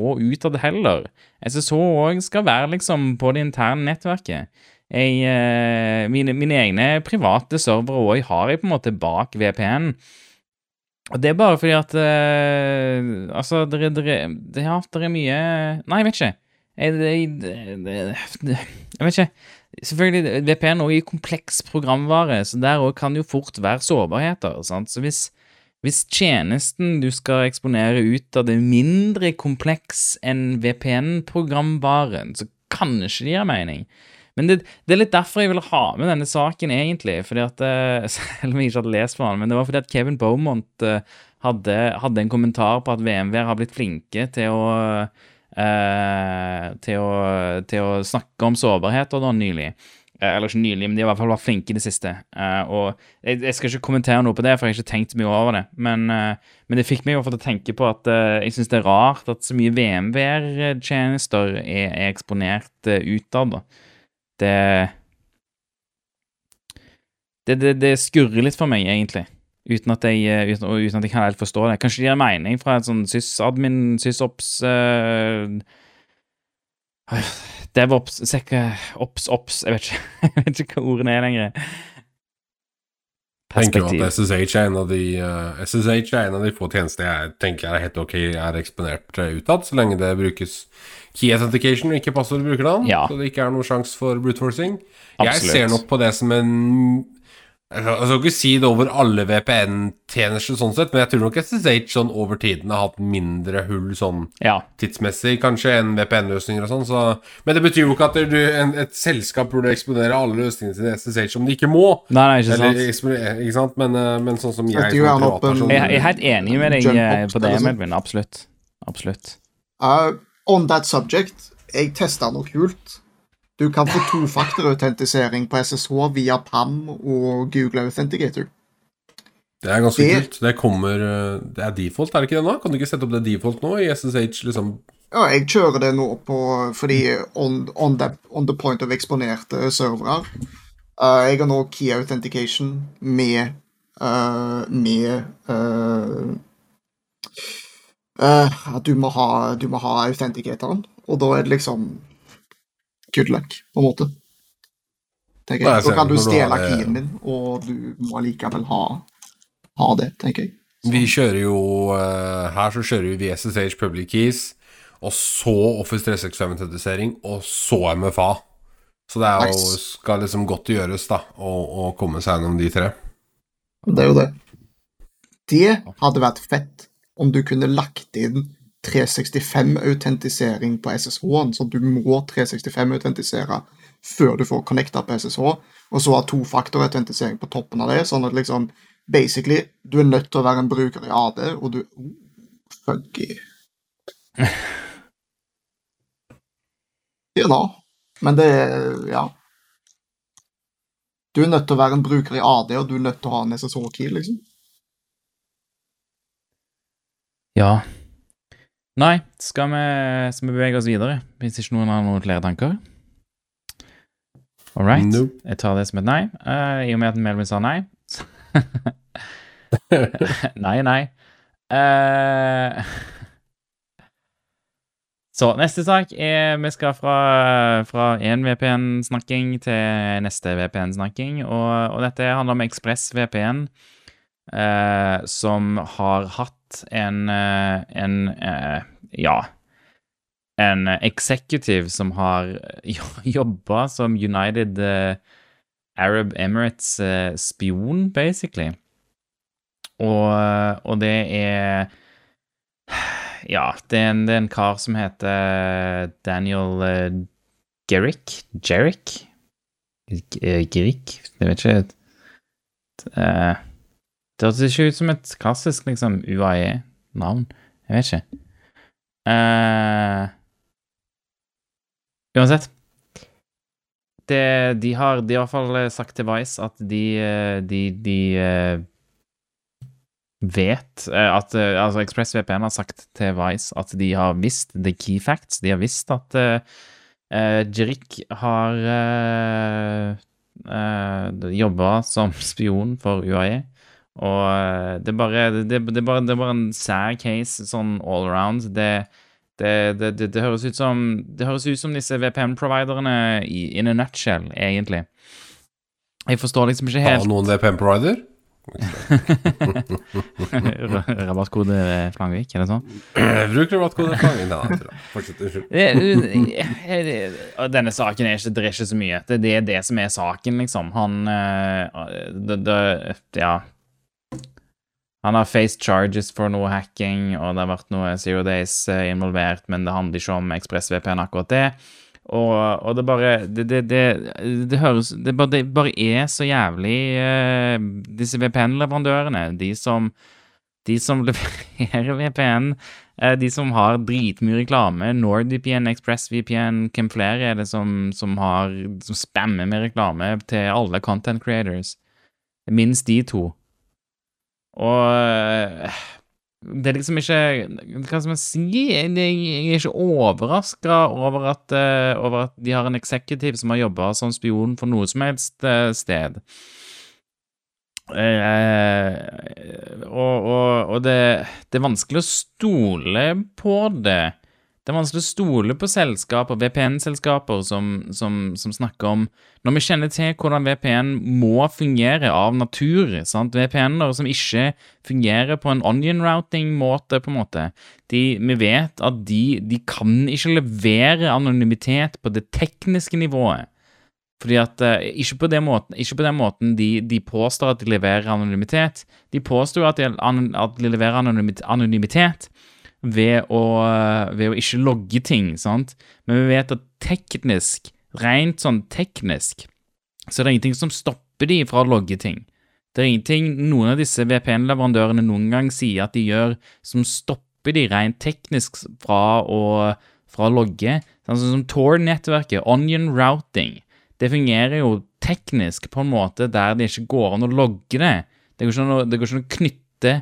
det heller. SSH òg skal være liksom på det interne nettverket. Jeg, uh, mine, mine egne private servere òg har jeg på en måte bak VPN. Og det er bare fordi at uh, Altså, det er, det det- det er mye Nei, jeg vet ikke. Jeg, jeg, jeg, jeg vet ikke. Selvfølgelig, VPN er jo kompleks programvare, så der òg kan jo fort være sårbarheter. Sant? Så hvis, hvis tjenesten du skal eksponere ut av det er mindre kompleks enn VPN-programvaren, så kanskje det gir mening. Men det, det er litt derfor jeg ville ha med denne saken, egentlig. fordi at, eh, <laughs> Selv om jeg ikke hadde lest på den, men det var fordi at Kevin Beaumont eh, hadde, hadde en kommentar på at VMWR har blitt flinke til å eh, til, å, til å snakke om sårbarheter da nylig. Eh, eller ikke nylig, men de har i hvert fall vært flinke i det siste. Eh, og jeg, jeg skal ikke kommentere noe på det, for jeg har ikke tenkt så mye over det. Men, eh, men det fikk meg til å tenke på at eh, jeg syns det er rart at så mye VMVR-tjenester er, er eksponert uh, utad. Det, det, det det skurrer litt for meg, egentlig. Uten at, jeg, eh, uten, uten at jeg kan helt forstå det. Kanskje det gir mening fra et sånn sysadmin, sysops uh, DevOps, ops, ops Jeg vet ikke, <laughs> jeg vet ikke hva ordene er lenger. tenker at SSH er en av de eh, SSH er en av de få tjenester jeg tenker er helt ok er eksponert utad, så lenge det brukes key authentication og ikke passordbrukernavn, Ja. så det ikke er noe sjanse for brute forcing. Jeg ser nok på det som en Jeg skal ikke si det over alle VPN-tjenester sånn sett, men jeg tror nok SSH sånn over tiden har hatt mindre hull sånn Ja. tidsmessig kanskje enn VPN-løsninger og sånn, så Men det betyr jo ikke at du, en, et selskap burde eksponere alle løsningene sine i SSH om de ikke må. Nei, nei, ikke Eller, sant. ikke sant? Men, eh, men sånn som jeg som privatperson Jeg, jeg er helt enig med deg Jump eh, på det, sånn. Melvin. Absolutt. Absolutt. Uh, on that subject, jeg testa noe kult. Du kan få tofaktorautentisering på SSH via PAM og Google Authenticator. Det er ganske Det- kult. Det kommer eh, Det er default, er det ikke det nå? Kan du ikke sette opp det default nå i SSH, liksom? Ja, jeg kjører det nå på fordi on, on, the, on the point of eksponerte servere. Uh, jeg har nå key authentication med uh, med uh, at du må ha, du må ha authenticatoren, og da er det liksom good luck, på en måte. Tenker jeg. Da kan du stjele keyen din, og du må allikevel ha, ha det, tenker jeg. Vi kjører jo eh, Her så kjører vi SSH Public Keys, og så Office 365-autentisering, og så MFA. Så det jo, skal liksom godt gjøres, da, å, å komme seg gjennom de tre. Det er jo det. Det hadde vært fett om du kunne lagt inn 365-autentisering på SSH-en, så du må 365-autentisere før du får connecta på SSH, og så ha tofaktorautentisering på toppen av det, sånn at liksom basically du er nødt til å være en bruker i AD, og du oh, Funky. Ja da. Men det er Ja. Du er nødt til å være en bruker i AD, og du er nødt til å ha en SSH-key, liksom. Ja. Nei, skal vi, skal vi bevege oss videre? Hvis ikke noen har noen flere tanker? All right. Nope. Jeg tar det som et nei. uh, I og med at Melvin sa nei. <laughs> nei, nei. Uh, så neste sak er Vi skal fra, fra én VPN-snakking til neste VPN-snakking. Og, og dette handler om Ekspress VPN. eh, som har hatt en, eh, en eh, Ja, en executive som har <laughs> jobba som United eh, Arab Emirates spion, basically. Og, og det er <sighs> Ja, det er, en, det er en kar som heter Daniel Gerrick Gerrick? Gerrick? Jeg vet ikke. Eh, Det høres ikke ut som et klassisk liksom UAE-navn. Jeg vet ikke. Uh, uansett. Det, de har i hvert fall eh, sagt til Vice at de, eh, de, de vet at Altså, ExpressVPN har sagt til Vice at de har visst the key facts. De har visst at uh, Jirik har uh, jobba som <laughs> spion for UAE. Og eh, det er bare det, det, er bare, det er bare en sær case sånn all around. Det, det, det, det, det høres ut som Det høres ut som disse VPN-providerne in a nutshell, egentlig. Jeg forstår liksom ikke helt Har noen VPN-provider? <laughs> Rabattkode Flangvik, er det sånn? <clears throat> Bruker rabattkode? Flangvik. nei, nei, fortsett. Unnskyld. Denne saken er ikke, det er ikke så mye. Det, det er det som er saken, liksom. Han eh, det, det, Ja. Han har faced charges for noe hacking, og det har vært noe Zero Days eh, involvert, men det handler ikke om ExpressVPN, akkurat det. Og, og det bare Det, det, det, det høres bare, det bare er så jævlig uh, Disse VPN-leverandørene, de som de som <laughs> leverer VPN, eh, de som har dritmye reklame, NordVPN, ExpressVPN, hvem flere er det som, som har som spammer med reklame til alle content creators? Minst de to. Og eh, det er liksom ikke Hva skal man si? Jeg er ikke overraska over, at, eh, over at de har en eksekutiv som har jobba som spion for noe som helst eh, sted. Og og, og det, det er vanskelig å stole på det. Det er vanskelig å stole på selskaper, VPN-selskaper, som, som, som snakker om Når vi kjenner til hvordan VPN må fungere av natur? VPN-er som ikke fungerer på en onion routing-måte, på en måte de, Vi vet at de, de kan ikke levere anonymitet på det tekniske nivået. Fordi at eh, ikke, på den måten, på den måten de, de påstår at de leverer anonymitet. De påstår at de, at de leverer anonymit- anonymitet ved å, ved å ikke logge ting, sant? Men vi vet at teknisk, rent sånn teknisk, så er det ingenting som stopper de fra å logge ting. Det er ingenting noen av disse VPN-leverandørene noen gang sier at de gjør som stopper de rent teknisk fra å, fra å logge. Sånn som Tor-nettverket, Onion Routing, det fungerer jo teknisk på en måte der det ikke går an å logge det. Det går ikke an å, det går ikke an å knytte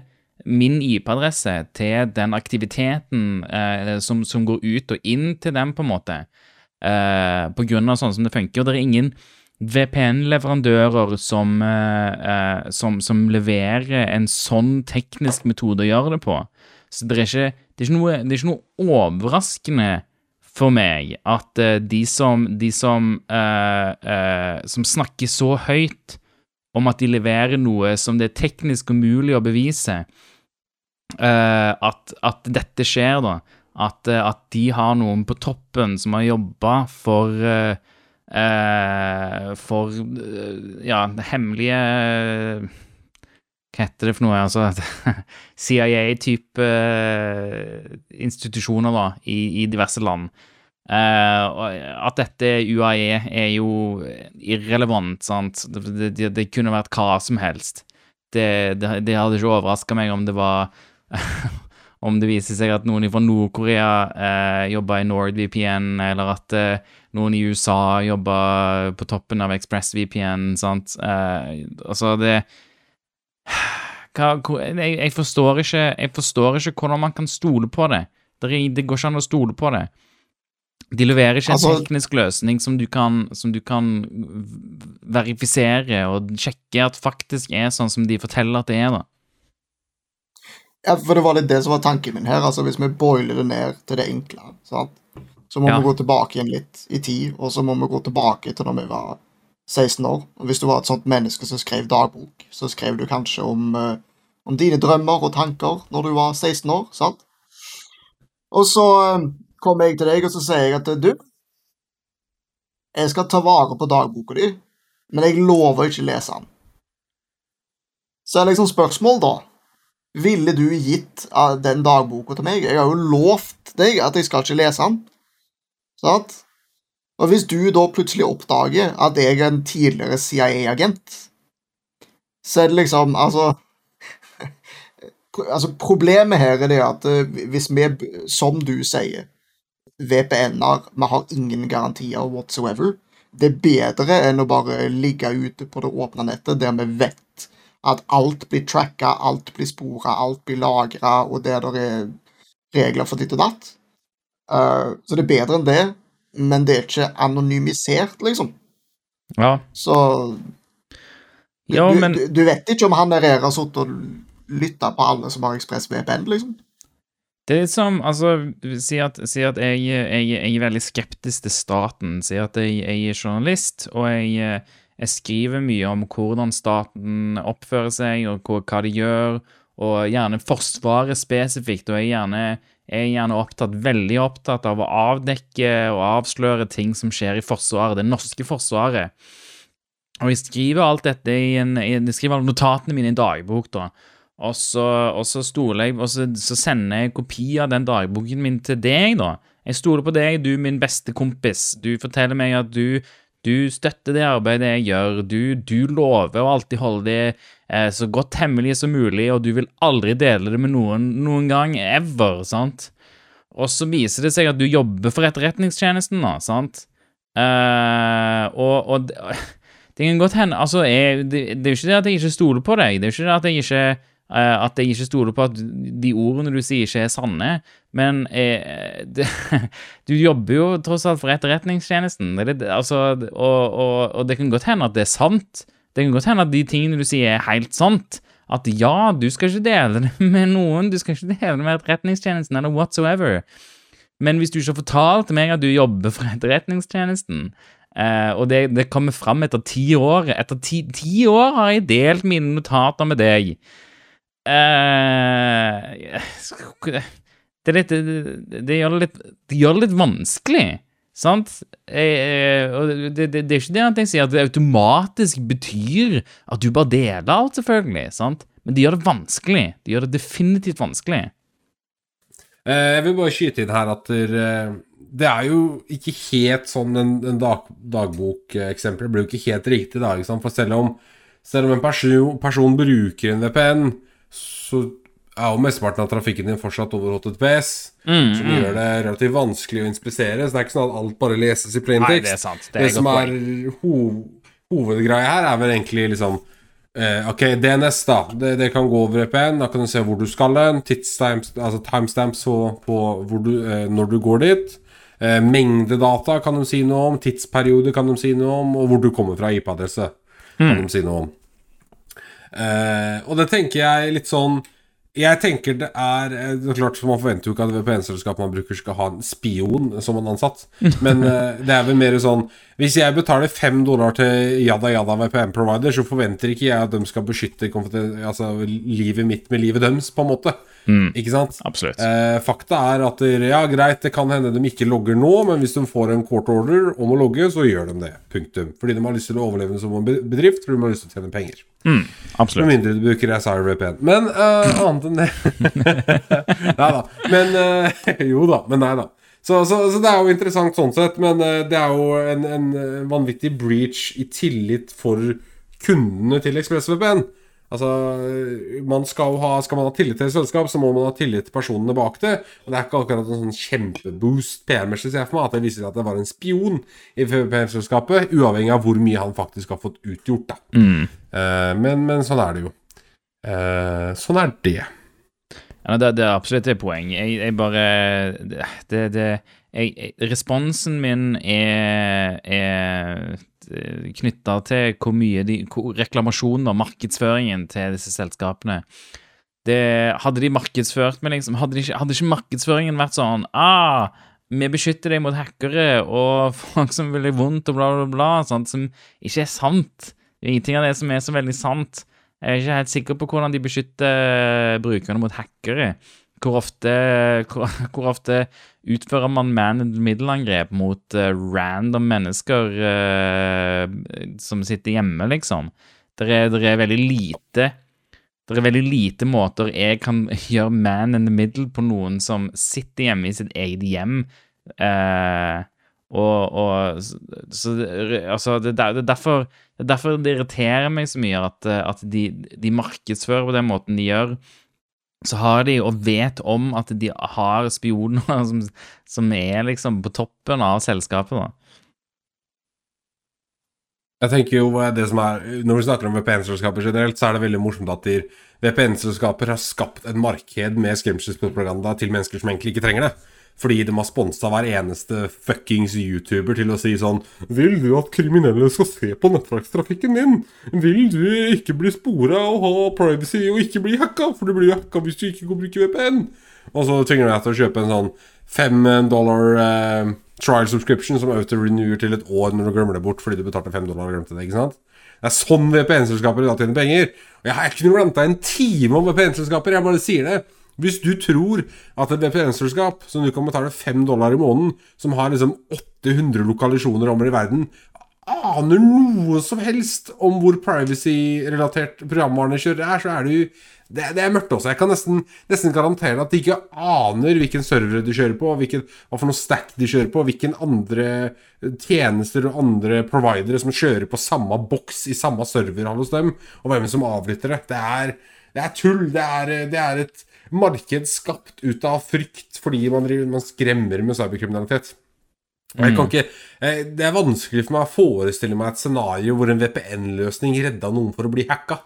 min IP-adresse til den aktiviteten eh, som, som går ut og inn til den, på en måte. Eh, på grunn av sånn som det funker. Og det er ingen VPN-leverandører som, eh, eh, som, som leverer en sånn teknisk metode å gjøre det på. Så det er ikke, det er ikke, noe, det er ikke noe overraskende for meg at eh, de som, de som, eh, som snakker så høyt om at de leverer noe som det er teknisk umulig å bevise, at, at dette skjer, da. At, eh, at de har noen på toppen som har jobba for eh, eh, For eh, ja, hemmelige Hva heter det for noe? Altså <laughs> CIA-type eh, institusjoner da, i, i diverse land. Uh, at dette UAE er jo irrelevant, sant. Det, det, det kunne vært hva som helst. Det, det hadde ikke overraska meg om det var <laughs> Om det viser seg at noen fra Nord-Korea eh, jobber i NordVPN, eller at eh, noen i USA jobber på toppen av ExpressVPN, sant. Eh, altså, det <sighs> hva, jeg, jeg, forstår ikke, jeg forstår ikke hvordan man kan stole på det. Det, det går ikke an å stole på det. De leverer ikke en Altså- teknisk løsning som du, kan, som du kan verifisere og sjekke at faktisk er sånn som de forteller at det er. da. Ja, for det var litt det som var tanken min her. altså Hvis vi boiler det ned til det enkle, sant? så må Ja. vi gå tilbake igjen litt i tid, og så må vi gå tilbake til når vi var 16 år. Og Hvis du var et sånt menneske som skrev dagbok, så skrev du kanskje om uh, om dine drømmer og tanker når du var 16 år, sant? Og så uh, kommer jeg til deg og så sier jeg at du, jeg skal ta vare på dagboka di, men jeg lover ikke å lese den. Så er liksom spørsmål, da. Ville du gitt eh, den dagboka til meg? Jeg har jo lovt deg at jeg skal ikke lese den. Sant? Og hvis du da plutselig oppdager at jeg er en tidligere CIA-agent, så er det liksom Altså <laughs> Altså, problemet her er det at eh, hvis vi, som du sier, VPN-er Vi har ingen garantier whatsoever. Det er bedre enn å bare ligge ute på det åpne nettet der vi vet at alt blir tracka, alt blir spora, alt blir lagra, og der det er regler for ditt og datt. Uh, så det er bedre enn det, men det er ikke anonymisert, liksom. Ja. Så du, Ja, men du, du vet ikke om han der har sittet og lytta på alle som har Ekspress VPN, liksom? Det er som, altså, Si at, si at jeg, jeg, jeg er veldig skeptisk til staten. Si at jeg, jeg er journalist, og jeg, jeg skriver mye om hvordan staten oppfører seg, og hva, de gjør, og gjerne Forsvaret spesifikt. Og jeg er gjerne, jeg er gjerne opptatt, veldig opptatt av å avdekke og avsløre ting som skjer i Forsvaret, det norske Forsvaret. Og jeg skriver alt dette i en, jeg skriver alle notatene mine i en dagbok, da. Og så, og så stoler jeg, og så, så sender jeg kopi av den dagboken min til deg, da. Jeg stoler på deg, du min beste kompis. Du forteller meg at du, du støtter det arbeidet jeg gjør. Du, du lover å alltid holde det eh, så godt hemmelig som mulig, og du vil aldri dele det med noen noen gang, ever, sant? Og så viser det seg at du jobber for Etterretningstjenesten, da, sant? Eh, og, og det, kan godt hende Altså, jeg, det, det er jo ikke det at jeg ikke stoler på deg. Det er jo ikke det at jeg ikke at jeg ikke stoler på at de ordene du sier, ikke er sanne. Men eh, det, <laughs> du jobber jo tross alt for Etterretningstjenesten. Er det, altså, og, og, og det kan godt hende at det er sant. Det kan godt hende at de tingene du sier, er helt sant. At ja, du skal ikke dele det <laughs> med noen. Du skal ikke dele det med Etterretningstjenesten eller whatsoever. Men hvis du ikke har fortalt meg at du jobber for Etterretningstjenesten, Uh, og det, det kommer fram etter ti år Etter ti, ti år har jeg delt mine notater med deg. Eh, det, litt, det, det, gjør litt, det gjør det litt vanskelig, sant? Jeg, og det, det, er ikke det at jeg sier at det automatisk betyr at du bare deler alt, selvfølgelig, sant? Men det gjør det vanskelig. Det gjør det definitivt vanskelig. Eh, Jeg vil bare skyte inn her at eh, det er jo ikke helt sånn en, en dag, dagbokeksempelet blir jo ikke helt riktig, da. For selv om, selv om en person, person bruker en VPN, så er jo mesteparten av trafikken din fortsatt over HTTPS, Mm, som gjør det relativt vanskelig å inspisere. Så det er ikke sånn at alt bare leses i plain Nei, det er sant. Det Det, er et som er hov, hovedgreia her, er vel egentlig liksom eh, Ok, DNS, da. Det, det kan gå over VPN. Da kan du se hvor du skal hen. Altså timestamps på, på hvor du, eh, når du går dit. Eh, mengdedata kan de si noe om. Tidsperiode kan de si noe om. Og hvor du kommer fra IP-adresse, kan de si noe om. Eh, og det tenker jeg litt sånn Jeg tenker det er eh, Det er klart Man forventer jo ikke at VPN-selskapet man bruker, skal ha en spion som en ansatt. <laughs> Men uh, det er vel mer sånn Hvis jeg betaler fem dollar til Yada Yada VPN-provider, så forventer ikke jeg at de skal beskytte altså, livet mitt med livet deres, på en måte. Ikke sant? Absolutt. Eh, fakta er at ja, greit, det kan hende de ikke logger nå, men hvis de får en court order om å logge, så gjør de det. Punktum. Fordi de har lyst til å overleve som en bedrift, fordi de har lyst til å tjene penger. Mm, Absolutt. mindre du bruker SIRVPN. Men eh, annet enn det <laughs> Nei da. Men eh, <laughs> Jo da, men nei da. Så, så, så det er jo interessant sånn sett, men eh, det er jo en, en eh, vanvittig breach i tillit for kundene til ExpressVPN. Altså, man skal, ha, skal man ha tillit til et selskap, så må man ha tillit til personene bak det. Og det er ikke akkurat en sånn kjempeboost PR-messig, ser jeg for meg, at det viser at det var en spion i PR-selskapet, uavhengig av hvor mye han faktisk har fått utgjort, da. Eh, men, men sånn er det jo. Uh, sånn er det. Ja, det, det er absolutt et poeng. Jeg, jeg bare Det, det jeg, Responsen min er, er knytta til hvor mye de reklamasjonen og markedsføringen til disse selskapene det, Hadde de markedsført meg, liksom Hadde, de ikke, hadde ikke markedsføringen vært sånn ah, vi beskytter deg mot hackere og folk som vil deg vondt og bla, bla, bla, sånt som ikke er sant. Ingenting av det som er så veldig sant. Jeg er ikke helt sikker på hvordan de beskytter brukerne mot hackere. Hvor ofte, hvor, <laughs> hvor ofte utfører man man in the middle-angrep mot uh, random mennesker uh, som sitter hjemme, liksom? Det er, er veldig lite det er veldig lite måter jeg kan <laughs> gjøre man in the middle på noen som sitter hjemme i sitt eget hjem. Uh, og, og så, altså, det, er derfor, det er derfor det irriterer meg så mye at, at de, de markedsfører på den måten de gjør så har de, og vet om, at de har spioner <laughs> som, som er liksom på toppen av selskapet, da. Jeg tenker jo det som er, Når vi snakker om VPN-selskaper generelt, så er det veldig morsomt at VPN-selskaper har skapt et marked med skremselspropaganda til mennesker som egentlig ikke trenger det. Fordi de har sponsa hver eneste fuckings YouTuber til å si sånn Vil du at kriminelle skal se på nettverkstrafikken din? Vil du ikke bli spora og ha privacy og ikke bli hacka? For du blir hacka hvis du ikke går bruke VPN. Og så tvinger de deg til å kjøpe en sånn fem dollar eh, trial subscription som auto-renewer til et år når du glemmer det bort fordi du betalte fem dollar og glemte det. ikke sant? Det er sånn VPN-selskaper i dag tjener penger. Og jeg har ikke noe deg en time om VPN-selskaper, jeg bare sier det. Hvis du tror at et VPN-selskap som du kan betale 5 dollar i måneden, som har liksom 800 lokalisjoner over i verden, aner noe som helst om hvor privacy-relatert programvarene kjører er, så er du det, det, er mørkt også. Jeg kan nesten, nesten garantere at de ikke aner hvilken server de kjører på, hvilken, hva for noe stack de kjører på, hvilken andre tjenester og andre providere som kjører på samme boks i samme server hos dem, og hvem som avlytter det. Det er, det er tull. Det er, det er et marked skapt ut av frykt fordi man, man skremmer med cyberkriminalitet. Mm. ikke, eh, det er vanskelig for meg å forestille meg et scenario hvor en VPN-løsning redda noen for å bli hacka.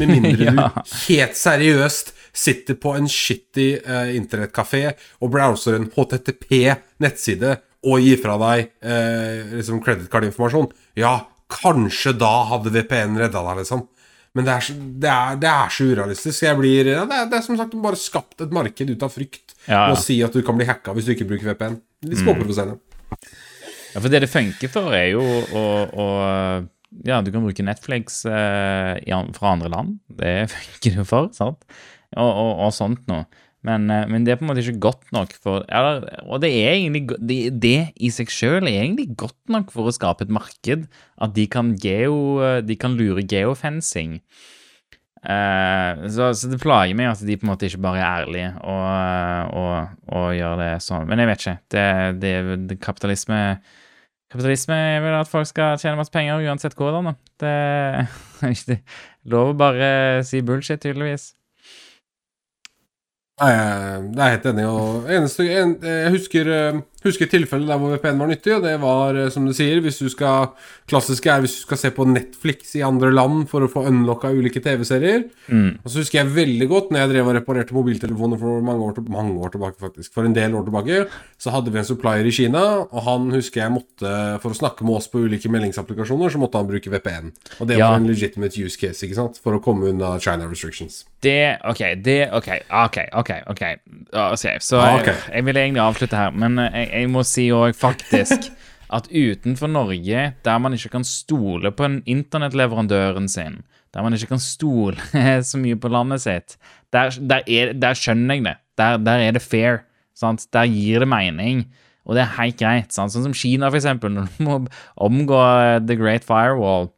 Med mindre <laughs> ja. du helt seriøst sitter på en shitty uh, internettkafé og browser en HTTP-nettside og gir fra deg uh, liksom creditcard-informasjon. Ja, kanskje da hadde VPN redda deg, liksom. Men det er, så, det, er, det er, så, urealistisk. Jeg blir, ja, det, er, det, er, som sagt bare skapt et marked ut av frykt ja, ja. å si at du kan bli hacka hvis du ikke bruker VPN. Litt småprovoserende. Mm. Ja, for det det funker for, er jo å, å Ja, du kan bruke Netflix eh, fra andre land. Det <laughs> funker det for, sant? Og, og, og sånt noe. Men, eh, men, det er på en måte ikke godt nok for eller, Og det er egentlig det, det i seg sjøl er egentlig godt nok for å skape et marked. At de kan, geo, de kan lure geofencing. Uh, så, så, det plager meg at de på en måte ikke bare er ærlige og, og, og gjør det sånn. Men jeg vet ikke. Det, det, det kapitalisme Kapitalisme er vel at folk skal tjene masse penger uansett hvordan. Det er <laughs> ikke lov å bare si bullshit, tydeligvis. Nei, jeg er helt enig. Eneste, en, jeg husker, eh, husker tilfellet der hvor VPN var nyttig, og det var, eh, som du sier, hvis du skal Klassiske er hvis du skal se på Netflix i andre land for å få unlocka ulike TV-serier. Mm. Og så husker jeg veldig godt når jeg drev og reparerte mobiltelefoner for mange år, mange år, tilbake, faktisk. For en del år tilbake. Så hadde vi en supplier i Kina, og han husker jeg måtte For å snakke med oss på ulike meldingsapplikasjoner, så måtte han bruke VPN. Og det ja. var en legitimate use case, ikke sant? For å komme unna China restrictions. Det OK, det OK, OK, OK. ok, okay. Så ah. Jeg, jeg, vil egentlig avslutte her, men eh, jeg, jeg må si òg faktisk <laughs> at utenfor Norge, der man ikke kan stole på internettleverandøren sin, der man ikke kan stole <laughs> så mye på landet sitt, der, der, er, der skjønner jeg det. Der, der, er det fair. Sant? Der gir det mening. Og det er helt greit. Sant? Sånn som Kina, for eksempel, når du må omgå The Great Firewall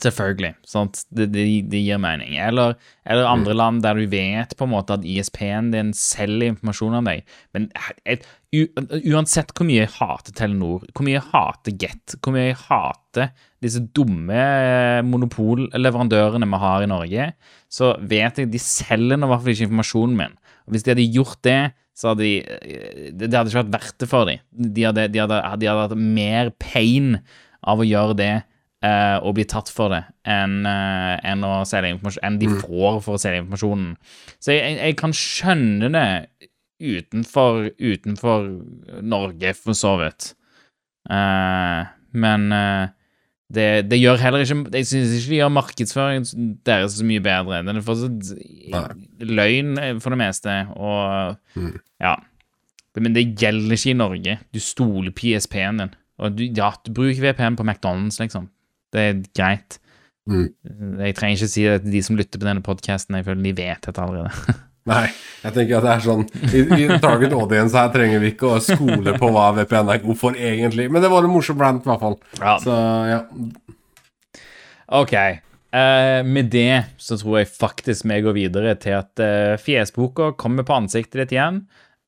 Selvfølgelig. sant? Det, det, det, gir mening. Eller, eller andre mm. land der du vet på en måte at ISP-en din selger informasjon om deg. Men et, u, uansett hvor mye jeg hater Telenor, hvor mye jeg hater Get, hvor mye jeg hater disse dumme monopolleverandørene vi har i Norge, så vet jeg at de selger nå i hvert fall ikke informasjonen min. Og Hvis de hadde gjort det, så hadde de Det hadde ikke vært verdt det for dem. De hadde, de hadde, de hadde hatt mer pain av å gjøre det uh, å bli tatt for det enn uh, en enn de mm. får for å selge informasjonen. Så jeg, jeg kan skjønne det utenfor, utenfor Norge, for så vidt. Uh, men det, det, gjør heller ikke Jeg syns ikke de gjør markedsføringen deres så mye bedre. Den er fortsatt løgn for det meste, og mm. ja. Men det gjelder ikke i Norge. Du stoler på ISP-en din. Og du, ja, du bruker VPN på McDonald's, liksom. Det er greit. Mm. Jeg trenger ikke si det til de som lytter på denne podkasten, jeg føler de vet dette allerede. <laughs> Nei, jeg tenker at det er sånn I, i target audience her trenger vi ikke å skole på hva VPN er god for, egentlig. Men det var en morsom rant, i hvert fall. Ja. Så ja. Ok. Uh, med det så tror jeg faktisk vi går videre til at uh, fjesboka kommer på ansiktet ditt igjen.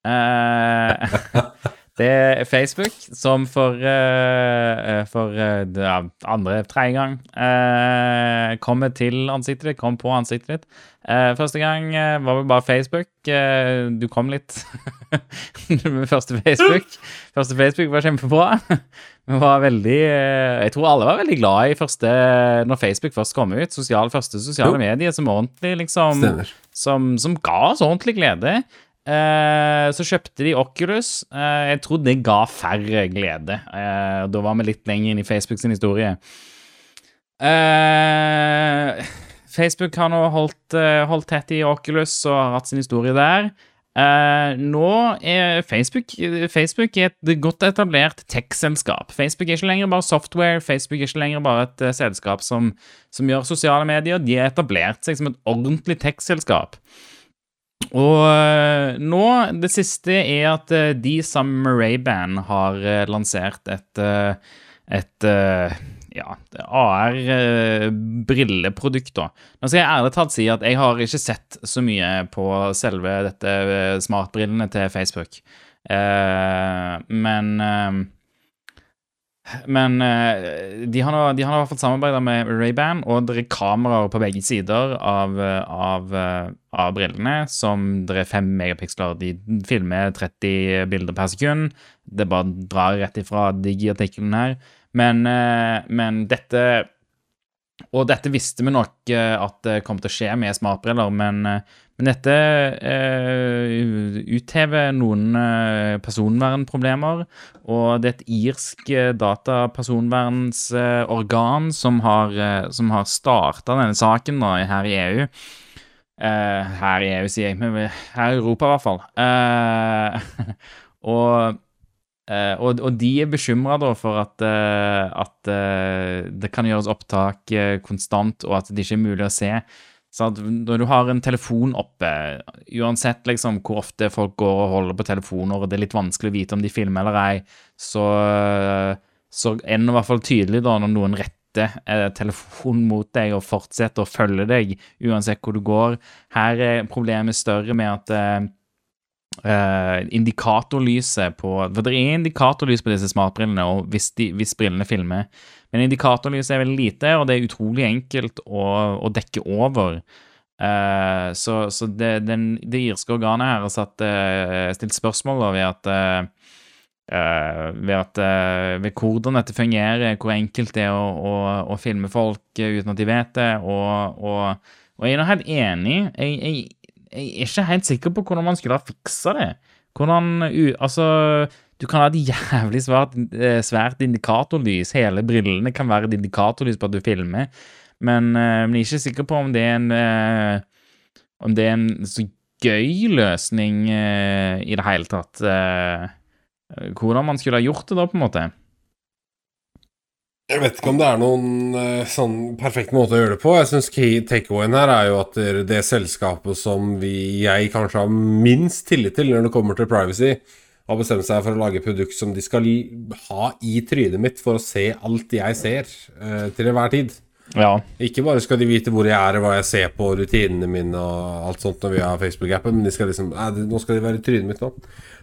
Eh, <laughs> <laughs> det er Facebook som for, uh, for uh, andre, tredje gang uh, kommer til ansiktet ditt, kom på ansiktet ditt. Første gang var vel bare Facebook. Du kom litt <laughs> med første Facebook. Første Facebook var kjempebra. <laughs> Vi var veldig Jeg tror alle var veldig glad i første Når Facebook først kom ut. Sosial, første sosiale medier som ordentlig liksom som, som ga oss ordentlig glede. Eh, så kjøpte de Oculus. Eh, jeg tror det ga færre glede. Eh, da var vi litt lenger inn i Facebook sin historie. Facebook har nå holdt, holdt tett i Oculus og har hatt sin historie der. Nå er Facebook, Facebook er et godt etablert tech-selskap. Facebook er ikke lenger bare software, Facebook er ikke lenger bare et selskap som, som gjør sosiale medier. De har etablert seg som et ordentlig tech-selskap. Og øh, nå, det siste er at øh, de sammen med Ray-Ban har øh, lansert et, et ja, AR-brilleprodukt. Nå skal jeg ærlig talt si at jeg har ikke sett så mye på selve dette smartbrillene til Facebook. Eh, men men eh, de har de har i hvert fall samarbeida med Ray-Ban, og det er kameraer på begge sider av, av, eh, av brillene som det er fem megapiksler. De filmer 30 bilder per sekund. Det bare drar rett ifra Digi-artikkelen her. Men, eh, men dette Og dette visste vi nok at det kom til å skje med smartbriller, men, men dette eh, uthever noen eh, personvernproblemer. Og det er et irsk eh, datapersonvernsorgan som har, eh, som har starta denne saken da, her i EU. Eh, her i EU, sier jeg, men her i Europa i hvert fall. Eh, <laughs> og, og, og de er bekymra for at, at det kan gjøres opptak konstant, og at det ikke er mulig å se. Så at når du har en telefon oppe, uansett liksom hvor ofte folk går og holder på telefoner, og det er litt vanskelig å vite om de filmer eller ei, så, så er det i hvert fall tydelig da når noen retter eh, telefonen mot deg og fortsetter å følge deg uansett hvor du går. Her er problemet større med at eh, eh, indikatorlyset på For det er indikatorlys på disse smartbrillene, og hvis, de, hvis brillene filmer. Men indikatorlys er veldig lite, og det er utrolig enkelt å, å dekke over. Eh, så så det, den, det irske organet her har satt, eh, stilt spørsmål ved at eh, ved, at, eh, ved hvordan dette fungerer, hvor enkelt det er å, å, å filme folk uten at de vet det. Og, og, og jeg er helt enig. Jeg, jeg, jeg er ikke helt sikker på hvordan man skulle ha fiksa det. Hvordan Altså, du kan ha et jævlig svært, eh, svært indikatorlys. Hele brillene kan være et indikatorlys på at du filmer. Men, eh, men jeg er ikke sikker på om det er en eh, Om det er en så gøy løsning i det hele tatt. hvordan man skulle ha gjort det da, på en måte. Jeg vet ikke om det er noen sånn perfekt måte å gjøre det på. Jeg syns takeawayen her er jo at det selskapet som vi, jeg kanskje har minst tillit til når det kommer til privacy, har bestemt seg for å lage produkt som de skal ha i trynet mitt for å se alt jeg ser eh, til enhver tid. Ja. Ikke bare skal de vite hvor jeg er og hva jeg ser på, rutinene mine og alt sånt når vi har Facebook-appen, men de skal liksom nei, Nå skal de være i trynet mitt nå.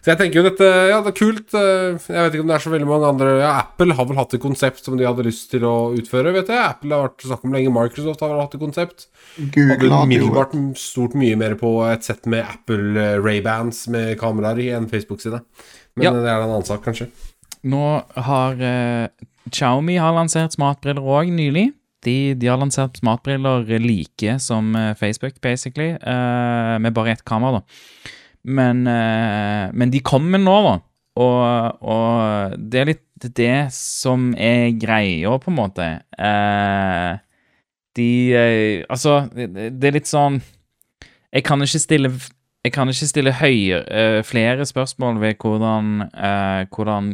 Så jeg tenker jo dette Ja, det er kult. eh, Jeg vet ikke om det er så veldig mange andre Ja, Apple har vel hatt et konsept som de hadde lyst til å utføre, vet jeg. Apple har vært snakk om lenge. Microsoft har vel hatt et konsept. Google Hadde hadde umiddelbart stort mye mer på et sett med Apple eh, Ray-bands med kameraer i enn Facebook sine. Men Ja. det er en annen sak, kanskje. Nå har eh, Xiaomi har lansert smartbriller òg nylig. De, de har lansert smartbriller like som eh, Facebook, basically, eh, med bare ett kamera, da. Men, eh, men de kommer nå, da. Og, og det er litt det som er greia, på en måte. Eh, de eh, Altså, det, er litt sånn Jeg kan ikke stille jeg kan ikke stille høyere, eh, flere spørsmål ved hvordan, uh, hvordan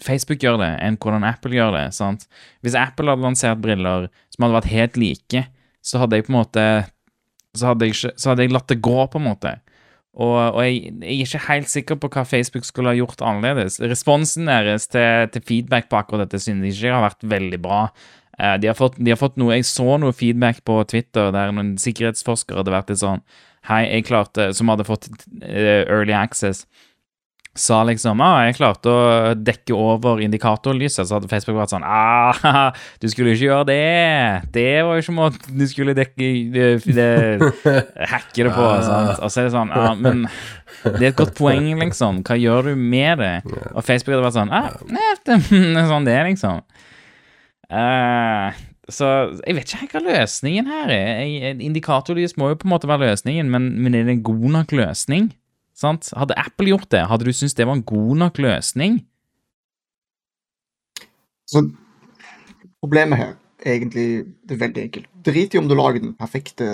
Facebook gjør det, enn hvordan Apple gjør det. sant? Hvis Apple hadde lansert briller som hadde vært helt like, så hadde jeg på en måte så hadde jeg, så hadde jeg latt det gå, på en måte. Og, og jeg, jeg, er ikke helt sikker på hva Facebook skulle ha gjort annerledes. Responsen deres til, til feedback på akkurat dette synes jeg ikke har vært veldig bra. Eh, de, har fått, de, har fått, noe Jeg så noe feedback på Twitter der noen sikkerhetsforskere hadde vært litt sånn Hei, jeg klarte Som hadde fått uh, early access. Sa liksom ah, jeg klarte å dekke over indikatorlyset, så hadde Facebook vært sånn ah, <laughs> du skulle ikke gjøre det. Det var jo ikke måten du skulle dekke det, det, <laughs> Hacke det på. sant? Og så er det sånn ah, Men det er et godt poeng, liksom. Hva gjør du med det? Og Facebook hadde vært sånn ah, nei, det er sånn det er, liksom. Uh, så jeg vet ikke hva løsningen her er. Indikatorlys må jo på en måte være løsningen, men, men er det en god nok løsning? Sant? Hadde Apple gjort det, hadde du syntes det var en god nok løsning? Så problemet her er egentlig det er veldig enkelt. Drit i om du lager den perfekte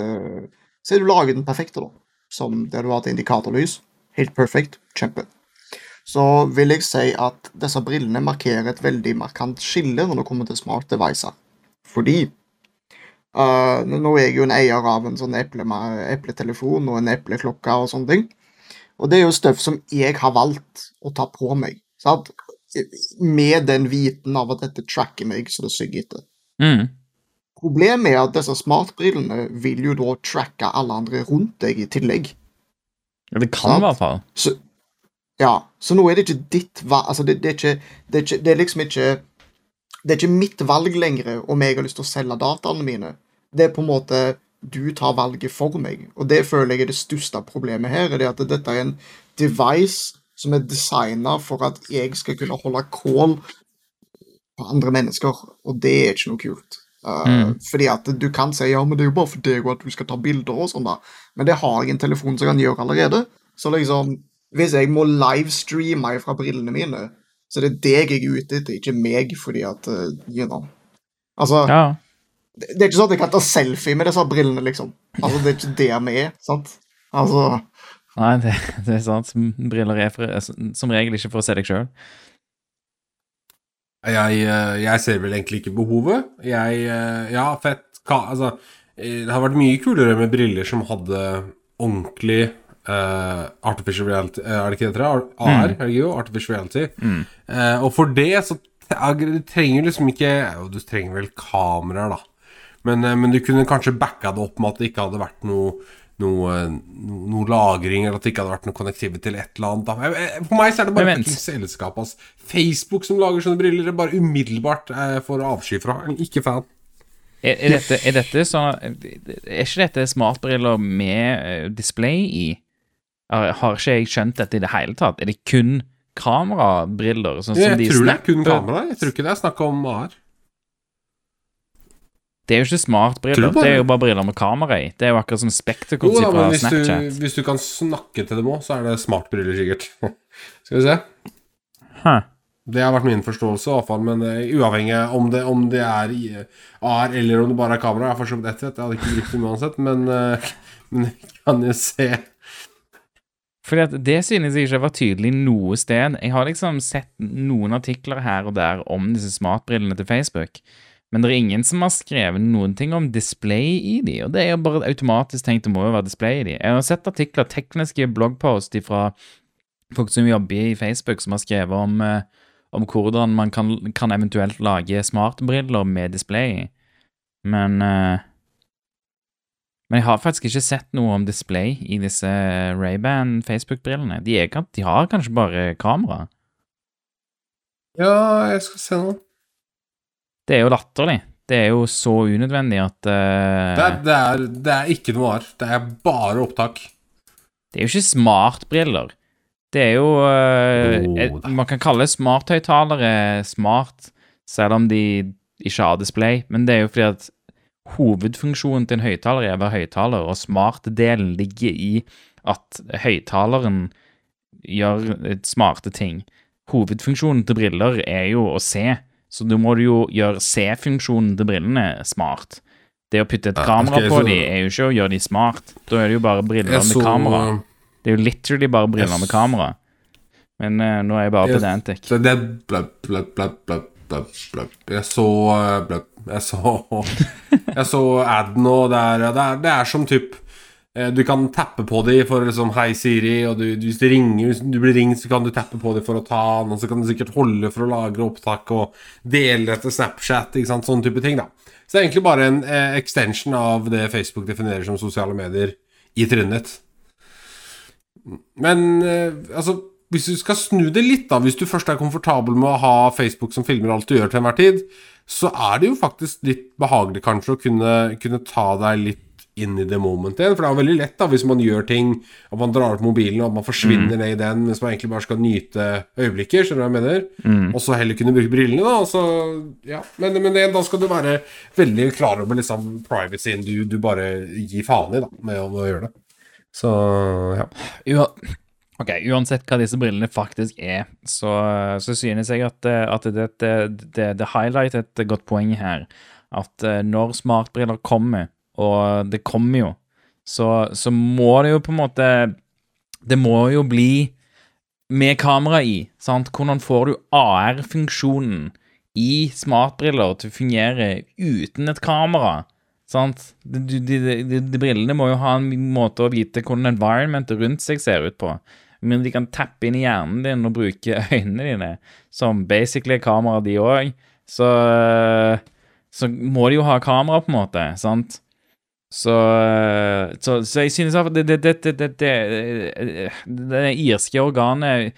Se du lager den perfekte, da. Som der du har et indikatorlys. Helt perfekt. Kjempe. Så vil jeg si at disse brillene markerer et veldig markant skille når det kommer til smart devices. Fordi uh, Nå er jeg jo en eier av en sånn epletelefon og en epleklokke og sånne ting. Og det er jo støv som jeg har valgt å ta på meg. Sant? Med den viten av at dette tracker meg så det synger etter. Mm. Problemet er at disse smartbrillene vil jo da tracke alle andre rundt deg i tillegg. Ja, det kan i hvert fall. Så, ja, så nå er det ikke ditt valg altså det, det, er ikke, det, er ikke, det er liksom ikke Det er ikke mitt valg lenger om jeg har lyst til å selge dataene mine. Det er på en måte du tar valget for meg. Og det føler jeg er det største problemet her. er det at Dette er en device som er designa for at jeg skal kunne holde kål på andre mennesker, og det er ikke noe kult. Uh, mm. Fordi at du kan si ja, men det er jo bare for deg og at du skal ta bilder og sånn, da. Men det har jeg en telefon som kan gjøre allerede. Så liksom, hvis jeg må livestreame fra brillene mine, så er det deg jeg er ute etter, ikke meg, fordi at uh, you know. Altså, ja. Det er ikke sånn at jeg kan ta selfie med disse brillene, liksom. Altså, Det er ikke det vi er, sant? Altså Nei, det, det er sant. Briller er for, som regel ikke for å se deg sjøl. Jeg, eh, jeg, ser vel egentlig ikke behovet. Jeg eh, Ja, fett. Altså, eh, det har vært mye kulere med briller som hadde ordentlig uh, artificial reality Er det ikke det det AR, mm. er jo? Artificial reality. Mm. Uh, og for det så trenger du liksom ikke Du trenger vel kameraer, da. Men, eh, men, du kunne kanskje backa det opp med at det ikke hadde vært noe, noe, noe lagring, eller at det ikke hadde vært noe connectivity til et eller annet. For meg så er det bare selskap. Altså. Facebook som lager sånne briller, er bare umiddelbart eh, for avsky fra. Ikke fan. Er, er, dette, er, dette så, Er ikke dette smartbriller med eh, display i? Har ikke jeg skjønt dette i det hele tatt? Er det kun kamerabriller? Sånn jeg tror det er kun kamera. Jeg tror ikke det er snakk om AR. Det er jo ikke smartbriller, det er jo bare briller med kamera i. Det er jo akkurat som Spectacles fra hvis Snapchat. Du, hvis du kan snakke til dem òg, så er det smartbriller, sikkert. <laughs> Skal vi se. Huh. Det har vært min forståelse, i hvert fall, men uh, uavhengig om det, om det er AR eller om det bare er kamera. Jeg har for så vidt ett jeg hadde ikke brukt dem uansett, men, uh, <laughs> men jeg kan jo se. Fordi at Det synes jeg ikke var tydelig noe sted. Jeg har liksom sett noen artikler her og der om disse smartbrillene til Facebook. Men det er ingen som har skrevet noen ting om display i de, og det er jo bare automatisk tenkt det må jo være display i de. Jeg har sett artikler, tekniske bloggpost fra folk som jobber i Facebook, som har skrevet om, eh, om hvordan man kan, kan, eventuelt lage smartbriller med display. Men uh, Men jeg har faktisk ikke sett noe om display i disse Ray-Ban Facebook-brillene. De, de, har kanskje bare kamera? Ja, jeg skal se noe. Det er jo latterlig. Det er jo så unødvendig at uh, det, er, det, er, det, er, ikke noe her. Det er bare opptak. Det er jo ikke smartbriller. Det er jo uh, oh, Man kan kalle smarthøyttalere smart, selv om de ikke har display, men det er jo fordi at hovedfunksjonen til en høyttaler er å være høyttaler, og smart-delen ligger i at høyttaleren gjør smarte ting. Hovedfunksjonen til briller er jo å se så da må du jo gjøre C-funksjonen til brillene smart. Det å putte et kamera okay, på så... dem er jo ikke å gjøre dem smart. Da er det jo bare briller med kamera. Det er jo literally bare briller med kamera. Men uh, nå er jeg bare jeg, pedantic. Så det er bløpp, bløpp, bløpp, bløpp, bløpp, bløpp. Jeg så eh. Jeg så <laughs> Jeg så aden, og Det er, det er, det er som typ Du kan tappe på dem for liksom Hei, Siri, og du, hvis, du ringer, hvis du blir ringt, så kan du tappe på dem for å ta den, og så kan du sikkert holde for å lagre opptak og dele etter Snapchat, ikke sant, sånne type ting, da. Så det er egentlig bare en eh, extension av det Facebook definerer som sosiale medier i trynet. Men eh, altså hvis du skal snu det litt, da hvis du først er komfortabel med å ha Facebook som filmer alt du gjør til enhver tid, så er det jo faktisk litt behagelig kanskje å kunne, kunne ta deg litt inn i det momentet igjen. For det er veldig lett da hvis man gjør ting, at man drar opp mobilen og at man forsvinner ned i den mens man egentlig bare skal nyte øyeblikket. Skjønner du hva jeg mener? Og så heller kunne bruke brillene, da. Så, ja. Men, men det, da skal du være veldig klar over liksom privacyen du, du bare gir faen i, da, med å, å gjøre det. Så ja. ja. ok, Uansett hva disse brillene faktisk er, så, så synes jeg at, eh, at det, det, det, det highlighter et godt poeng her. At eh, når smartbriller kommer, og det kommer jo, så, så må det jo på en måte Det må jo bli med kamera i. sant? Hvordan får du AR-funksjonen i smartbriller til å fungere uten et kamera? Sant? De, de, de, de, brillene må jo ha en måte å vite hvordan environmentet rundt seg ser ut på. Men de kan tappe inn i hjernen din og bruke <laughs> øynene dine, som basically er kamera, de òg. Så, så må de jo ha kamera, på en måte. sant? Så, så, så jeg synes at det, det, det, det, det, det, det irske organet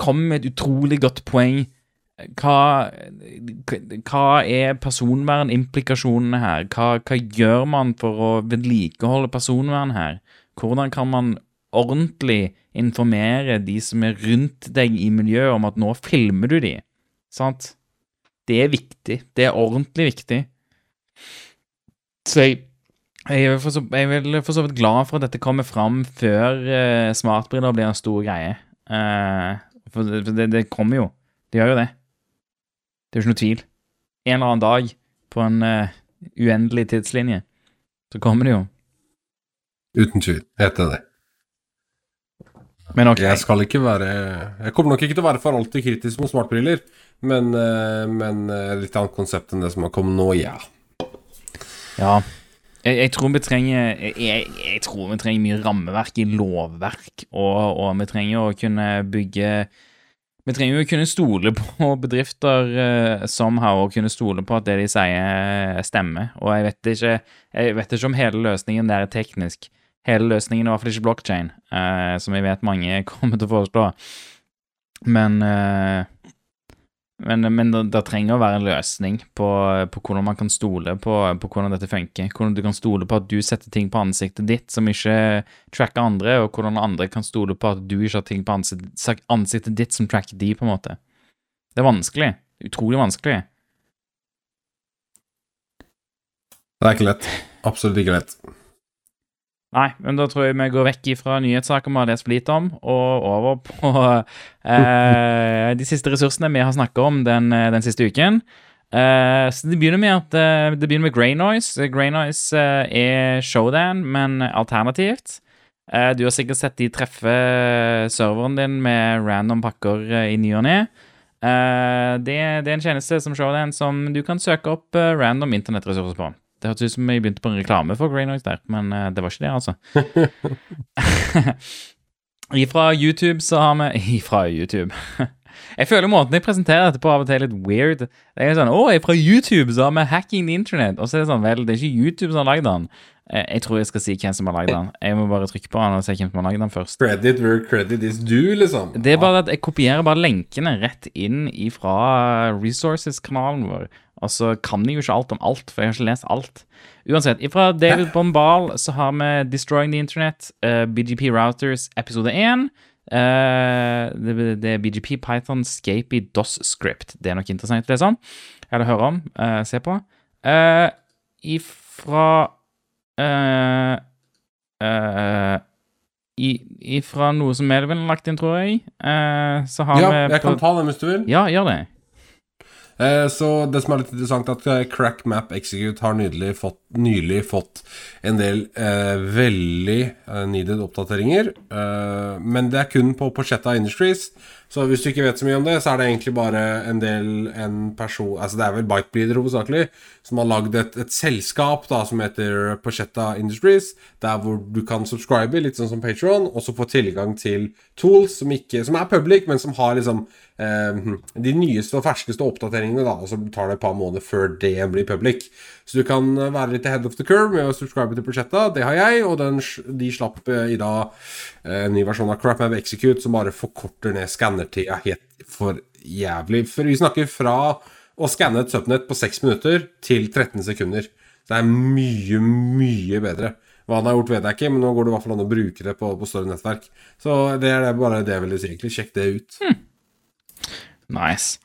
kom med et utrolig godt poeng. Hva, hva er personvernimplikasjonene her? Hva, hva gjør man for å vedlikeholde personvern her? Hvordan kan man ordentlig informere de som er rundt deg i miljøet om at nå filmer du de? Sant? Det er viktig. Det er ordentlig viktig. Så jeg jeg er, så, jeg er for så vidt glad for at dette kommer fram før uh, smartbriller blir en stor greie. Uh, for det, det, kommer jo. Det gjør jo det. Det er jo ikke noe tvil. En eller annen dag på en uh, uendelig tidslinje så kommer det jo. Uten tvil. Heter det. Men ok. Jeg skal ikke være Jeg kommer nok ikke til å være for alltid kritisk mot smartbriller, men, men litt annet konsept enn det som har kommet nå, ja. Ja. Jeg, jeg tror trenger jeg, jeg, tror vi trenger mye rammeverk i lovverk, og, og vi trenger å kunne bygge Vi trenger jo å kunne stole <laughs> på bedrifter uh, somehow, og kunne stole på at det de sier, stemmer. Og jeg vet ikke Jeg vet ikke om hele løsningen der er teknisk. Hele løsningen er i hvert fall ikke blockchain, uh, som jeg vet mange <laughs> kommer til å foreslå. Men eh, men, men det, det trenger å være en løsning på, på hvordan man kan stole på, på hvordan dette funker. Hvordan du kan stole på at du setter ting på ansiktet ditt som ikke tracker andre, og hvordan andre kan stole på at du ikke har ting på ansiktet, ansiktet ditt som tracker de, på en måte. Det er vanskelig. Utrolig vanskelig. Det er ikke lett. Absolutt ikke lett. Nei, men da tror jeg vi går vekk ifra nyhetssaker vi har lest for lite om, og over på <laughs> eh, de siste ressursene vi har snakket om den, den siste uken. Eh, så Det begynner med at eh, det begynner med Grey Noise. Grey Noise eh, er showdown, men alternativt. Eh, du har sikkert sett de treffe serveren din med random pakker eh, i ny og ne. Eh, det, det er en tjeneste som showdown som du kan søke opp eh, random internettressurser på. Det hørtes ut som jeg begynte på en reklame for Grey Noise der, men eh, det var ikke det, altså. <laughs> Ifra YouTube så har vi Ifra YouTube. Jeg føler måten jeg presenterer dette på av og til er litt weird. Det er sånn, å, fra YouTube så har vi Hacking the Internet. Og så er det sånn, vel, det er ikke YouTube som har lagd den. Eh, Jeg tror jeg skal si hvem som har lagd den. Jeg må bare trykke på den og se hvem som har lagd den først. Credit where credit is due, liksom. Det er bare at jeg kopierer bare lenkene rett inn fra Resources-kanalen vår. Og så kan jeg jo ikke alt om alt, for jeg har ikke lest alt. Uansett, ifra David <laughs> Bombal så har vi Destroying the Internet, uh, BGP Routers episode 1. Uh, det, det er BGP Python Scapy DOS Script. Det er nok interessant å lese om, eller høre om, Uh, se på. Uh, ifra eh, i, Ifra noe som Melvin har lagt inn, tror jeg, Uh, så har Ja, vi jeg kan ta den hvis du vil. Ja, gjør det. Så det som er litt interessant, at Crack Map Execute har nydelig fått nylig fått en del eh, veldig eh, needed oppdateringer. Eh, men det er kun på Porchetta Industries. Så hvis du ikke vet så mye om det, så er det egentlig bare en del en person Altså det er vel Bitebleeder hovedsakelig, som har lagd et, et, selskap da som heter Porchetta Industries, der hvor du kan subscribe, litt sånn som Patron, og så få tilgang til tools som, ikke, som er public, men som har liksom eh, de nyeste og ferskeste oppdateringene, da, og så tar det et par måneder før det blir public. Så du kan være litt ahead of the curve med å subscribe til Porchetta. Det har jeg, og den, de slapp eh, i dag eh, en ny versjon av CrapMap Execute som bare forkorter ned skannertida helt for jævlig. For vi snakker fra å skanne et subnet på 6 minutter til 13 sekunder. Det er mye, mye bedre. Hva han har gjort, vet jeg ikke, men nå går det i hvert fall an å bruke det på, på større nettverk. Så det er bare det jeg vil si, egentlig. Sjekk det ut. Hmm. Nice.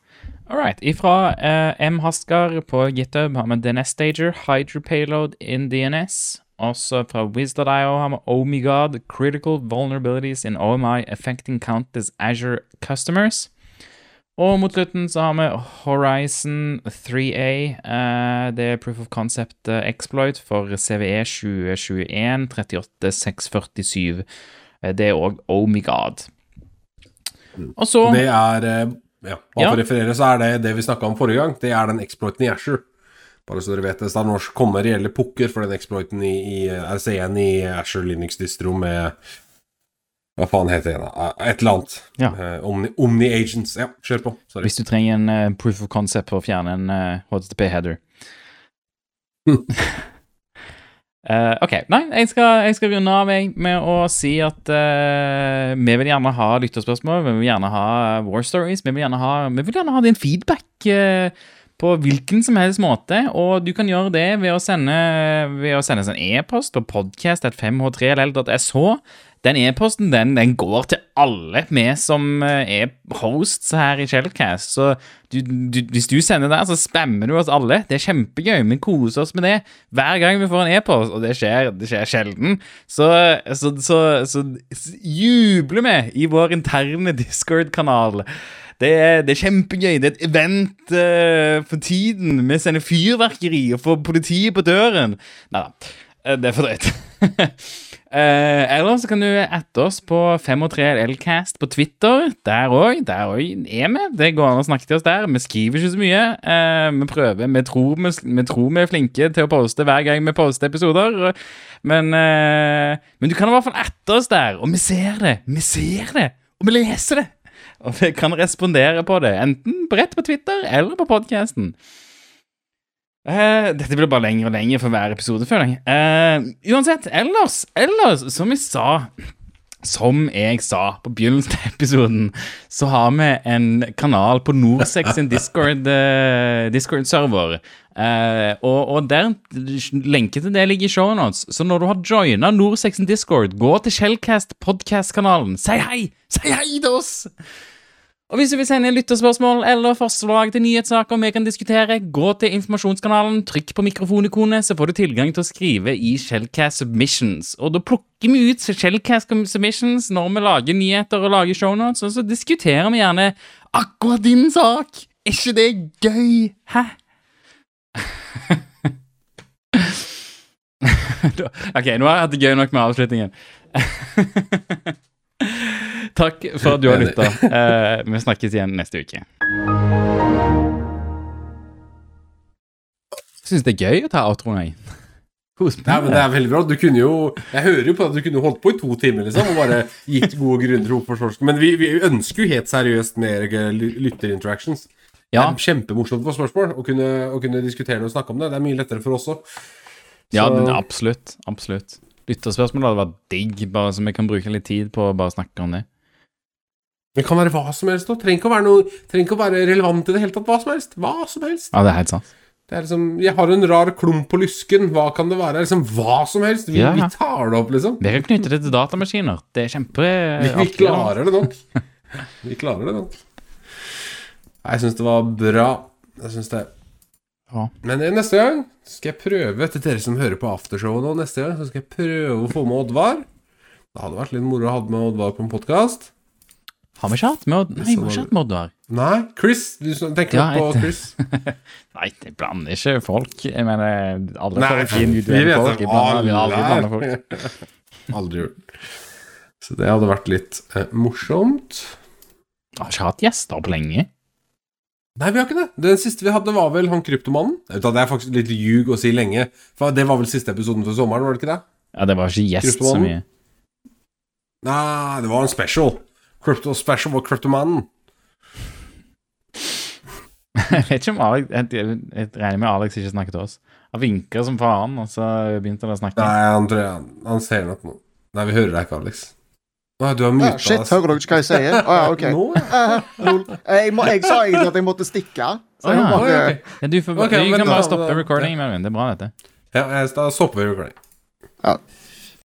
All right. Ifra uh, M. Haskar på GitHub har vi DNS Stager, Hydro Payload in DNS. Også fra Wiz.io har vi Omigod, Critical Vulnerabilities in OMI Affecting Countless Azure Customers. Og mot slutten så har vi Horizon 3A. Uh, eh, det er Proof of Concept uh, Exploit for CVE 2021 38647. Uh, det er òg Omigod. Og så Det er ja, bare ja. for å referere, så er det det vi snakka om forrige gang. Det er den exploiten i Asher. Bare så dere vet det. Så det er kommer reelle pukker for den exploiten i, i RC1 i Asher Linux-distro med Hva faen heter det? da? Et eller annet. Ja. Uh, Omni, Omni, Agents. Ja, kjør på. Sorry. Hvis du trenger en uh, proof of concept for å fjerne en uh, eh, HTTP-header. <laughs> Uh, ok, nei, jeg skal, jeg skal, runde av med å si at uh, vi vil gjerne ha lytterspørsmål, vi vil gjerne ha war stories, vi vil gjerne ha, vi vil gjerne ha din feedback uh, på hvilken som helst måte. Og du kan gjøre det ved å sende, ved å sende en e-post på podcast.5h3ll.so den e-posten den, den, går til alle vi som eh, er hosts her i Shellcast. Så du, du, hvis du sender der, så spammer du oss alle. Det er kjempegøy. Vi koser oss med det hver gang vi får en e-post, og det skjer, det skjer sjelden. Så, så, så, så, jubler vi i vår interne Discord-kanal. Det er, det er, kjempegøy. Det er et event uh, for tiden. Vi sender fyrverkeri og får politiet på døren. Nei da, eh, det er for drøyt. <laughs> Uh, eller så kan du ette oss på 5og3LCast på Twitter. Der òg. Der òg er vi. Det går an å snakke til oss der. Vi skriver ikke så mye. Uh, vi prøver. Vi tror vi, vi tror vi, er flinke til å poste hver gang vi poster episoder. Men, uh, men du kan i hvert fall ette oss der. Og vi ser det. Vi ser det. Og vi leser det. Og vi kan respondere på det. Enten rett på Twitter eller på podkasten. Uh, dette blir bare lenger og lenger for hver episode, føler jeg. Uh, uansett, ellers, ellers, som jeg sa Som jeg sa på begynnelsen av episoden, så har vi en kanal på Norsex sin Discord-server. Uh, Discord og, og, der lenke til det ligger i shownotes. Så når du har joina Norsex sin Discord, gå til Shellcast podcast-kanalen. Si hei! Si hei til oss! Og hvis du vil sende lytterspørsmål eller forslag til nyhetssaker vi kan diskutere, gå til informasjonskanalen, trykk på mikrofonikonet, så får du tilgang til å skrive i Shellcast Submissions. Og da plukker vi ut Shellcast Submissions når vi lager nyheter og lager shownotes, og så diskuterer vi gjerne akkurat din sak. Er ikke det gøy? Hæ? <laughs> ok, nå har jeg hatt det gøy nok med avslutningen. <laughs> Takk for at du har lytta. Uh, vi snakkes igjen neste uke. Syns det er gøy å ta outroen, jeg. Ja, men det er veldig bra. Du kunne jo Jeg hører jo på at du kunne holdt på i to timer, liksom, og bare gitt gode grunner til hvorfor Men vi, vi, ønsker jo helt seriøst mer lytterinteractions. Ja. Det er kjempemorsomt for spørsmål å kunne, å kunne diskutere det og snakke om det. Det er mye lettere for oss òg. Ja, absolutt. Absolutt. Lytterspørsmål hadde vært digg, bare så vi kan bruke litt tid på å bare snakke om det. Det kan være hva som helst. Trenger ikke, å være noe, trenger ikke å være relevant i det hele tatt. Hva som helst. Hva som helst. Ja, det er helt sant. Det er liksom, Jeg har en rar klump på lysken. Hva kan det være? Liksom, Hva som helst. Vi, ja. vi tar det opp, liksom. Vi kan knytte det til datamaskiner. Det er kjempe... Vi, vi klarer det nok. vi klarer det nok. Jeg syns det var bra. Jeg syns det. Ja. Men eh, neste gang skal jeg prøve, til dere som hører på aftershowet nå, neste gang så skal jeg prøve å få med Oddvar. Det hadde vært litt moro å ha med Oddvar på en podkast. Har vi ikke hatt Mod? Nei, vi har ikke hatt Mordor. Nei, Chris. Du tenker Ja, på Chris. <laughs> Nei, det blander ikke folk. Jeg mener, alle Nei, folk fin individuelle folk. Jeg blander, vi aldri blander folk. <laughs> Aldri gjort. Så det hadde vært litt eh, morsomt. Jeg har ikke hatt gjester på lenge. Nei, vi har ikke det. Den siste vi hadde, var vel han kryptomannen. Det er faktisk litt ljug å si lenge. For det var vel siste episoden for sommeren, var det ikke det? Ja, det var ikke gjest så mye. Nei, det var en special. Crypto Special var kryptomannen. Jeg vet ikke om Alex Jeg, jeg, jeg regner med Alex ikke snakket til oss. Han vinker som faen, og så begynte han å snakke. Nei, han tror jeg han, han ser nok noe. Nei, vi hører deg ikke, Alex. Å, du har Ja, muta shit, hører dere ikke hva jeg sier? Å ja, OK. <laughs> Nå, ja. Eh. Jeg, må, jeg sa egentlig at jeg måtte stikke. Så jeg ja. må bare, ok. Ja, du, får, okay, du kan da- bare stoppe da- recording, Melvin. Det er bra, dette. Ja, jeg- da stopper vi recording.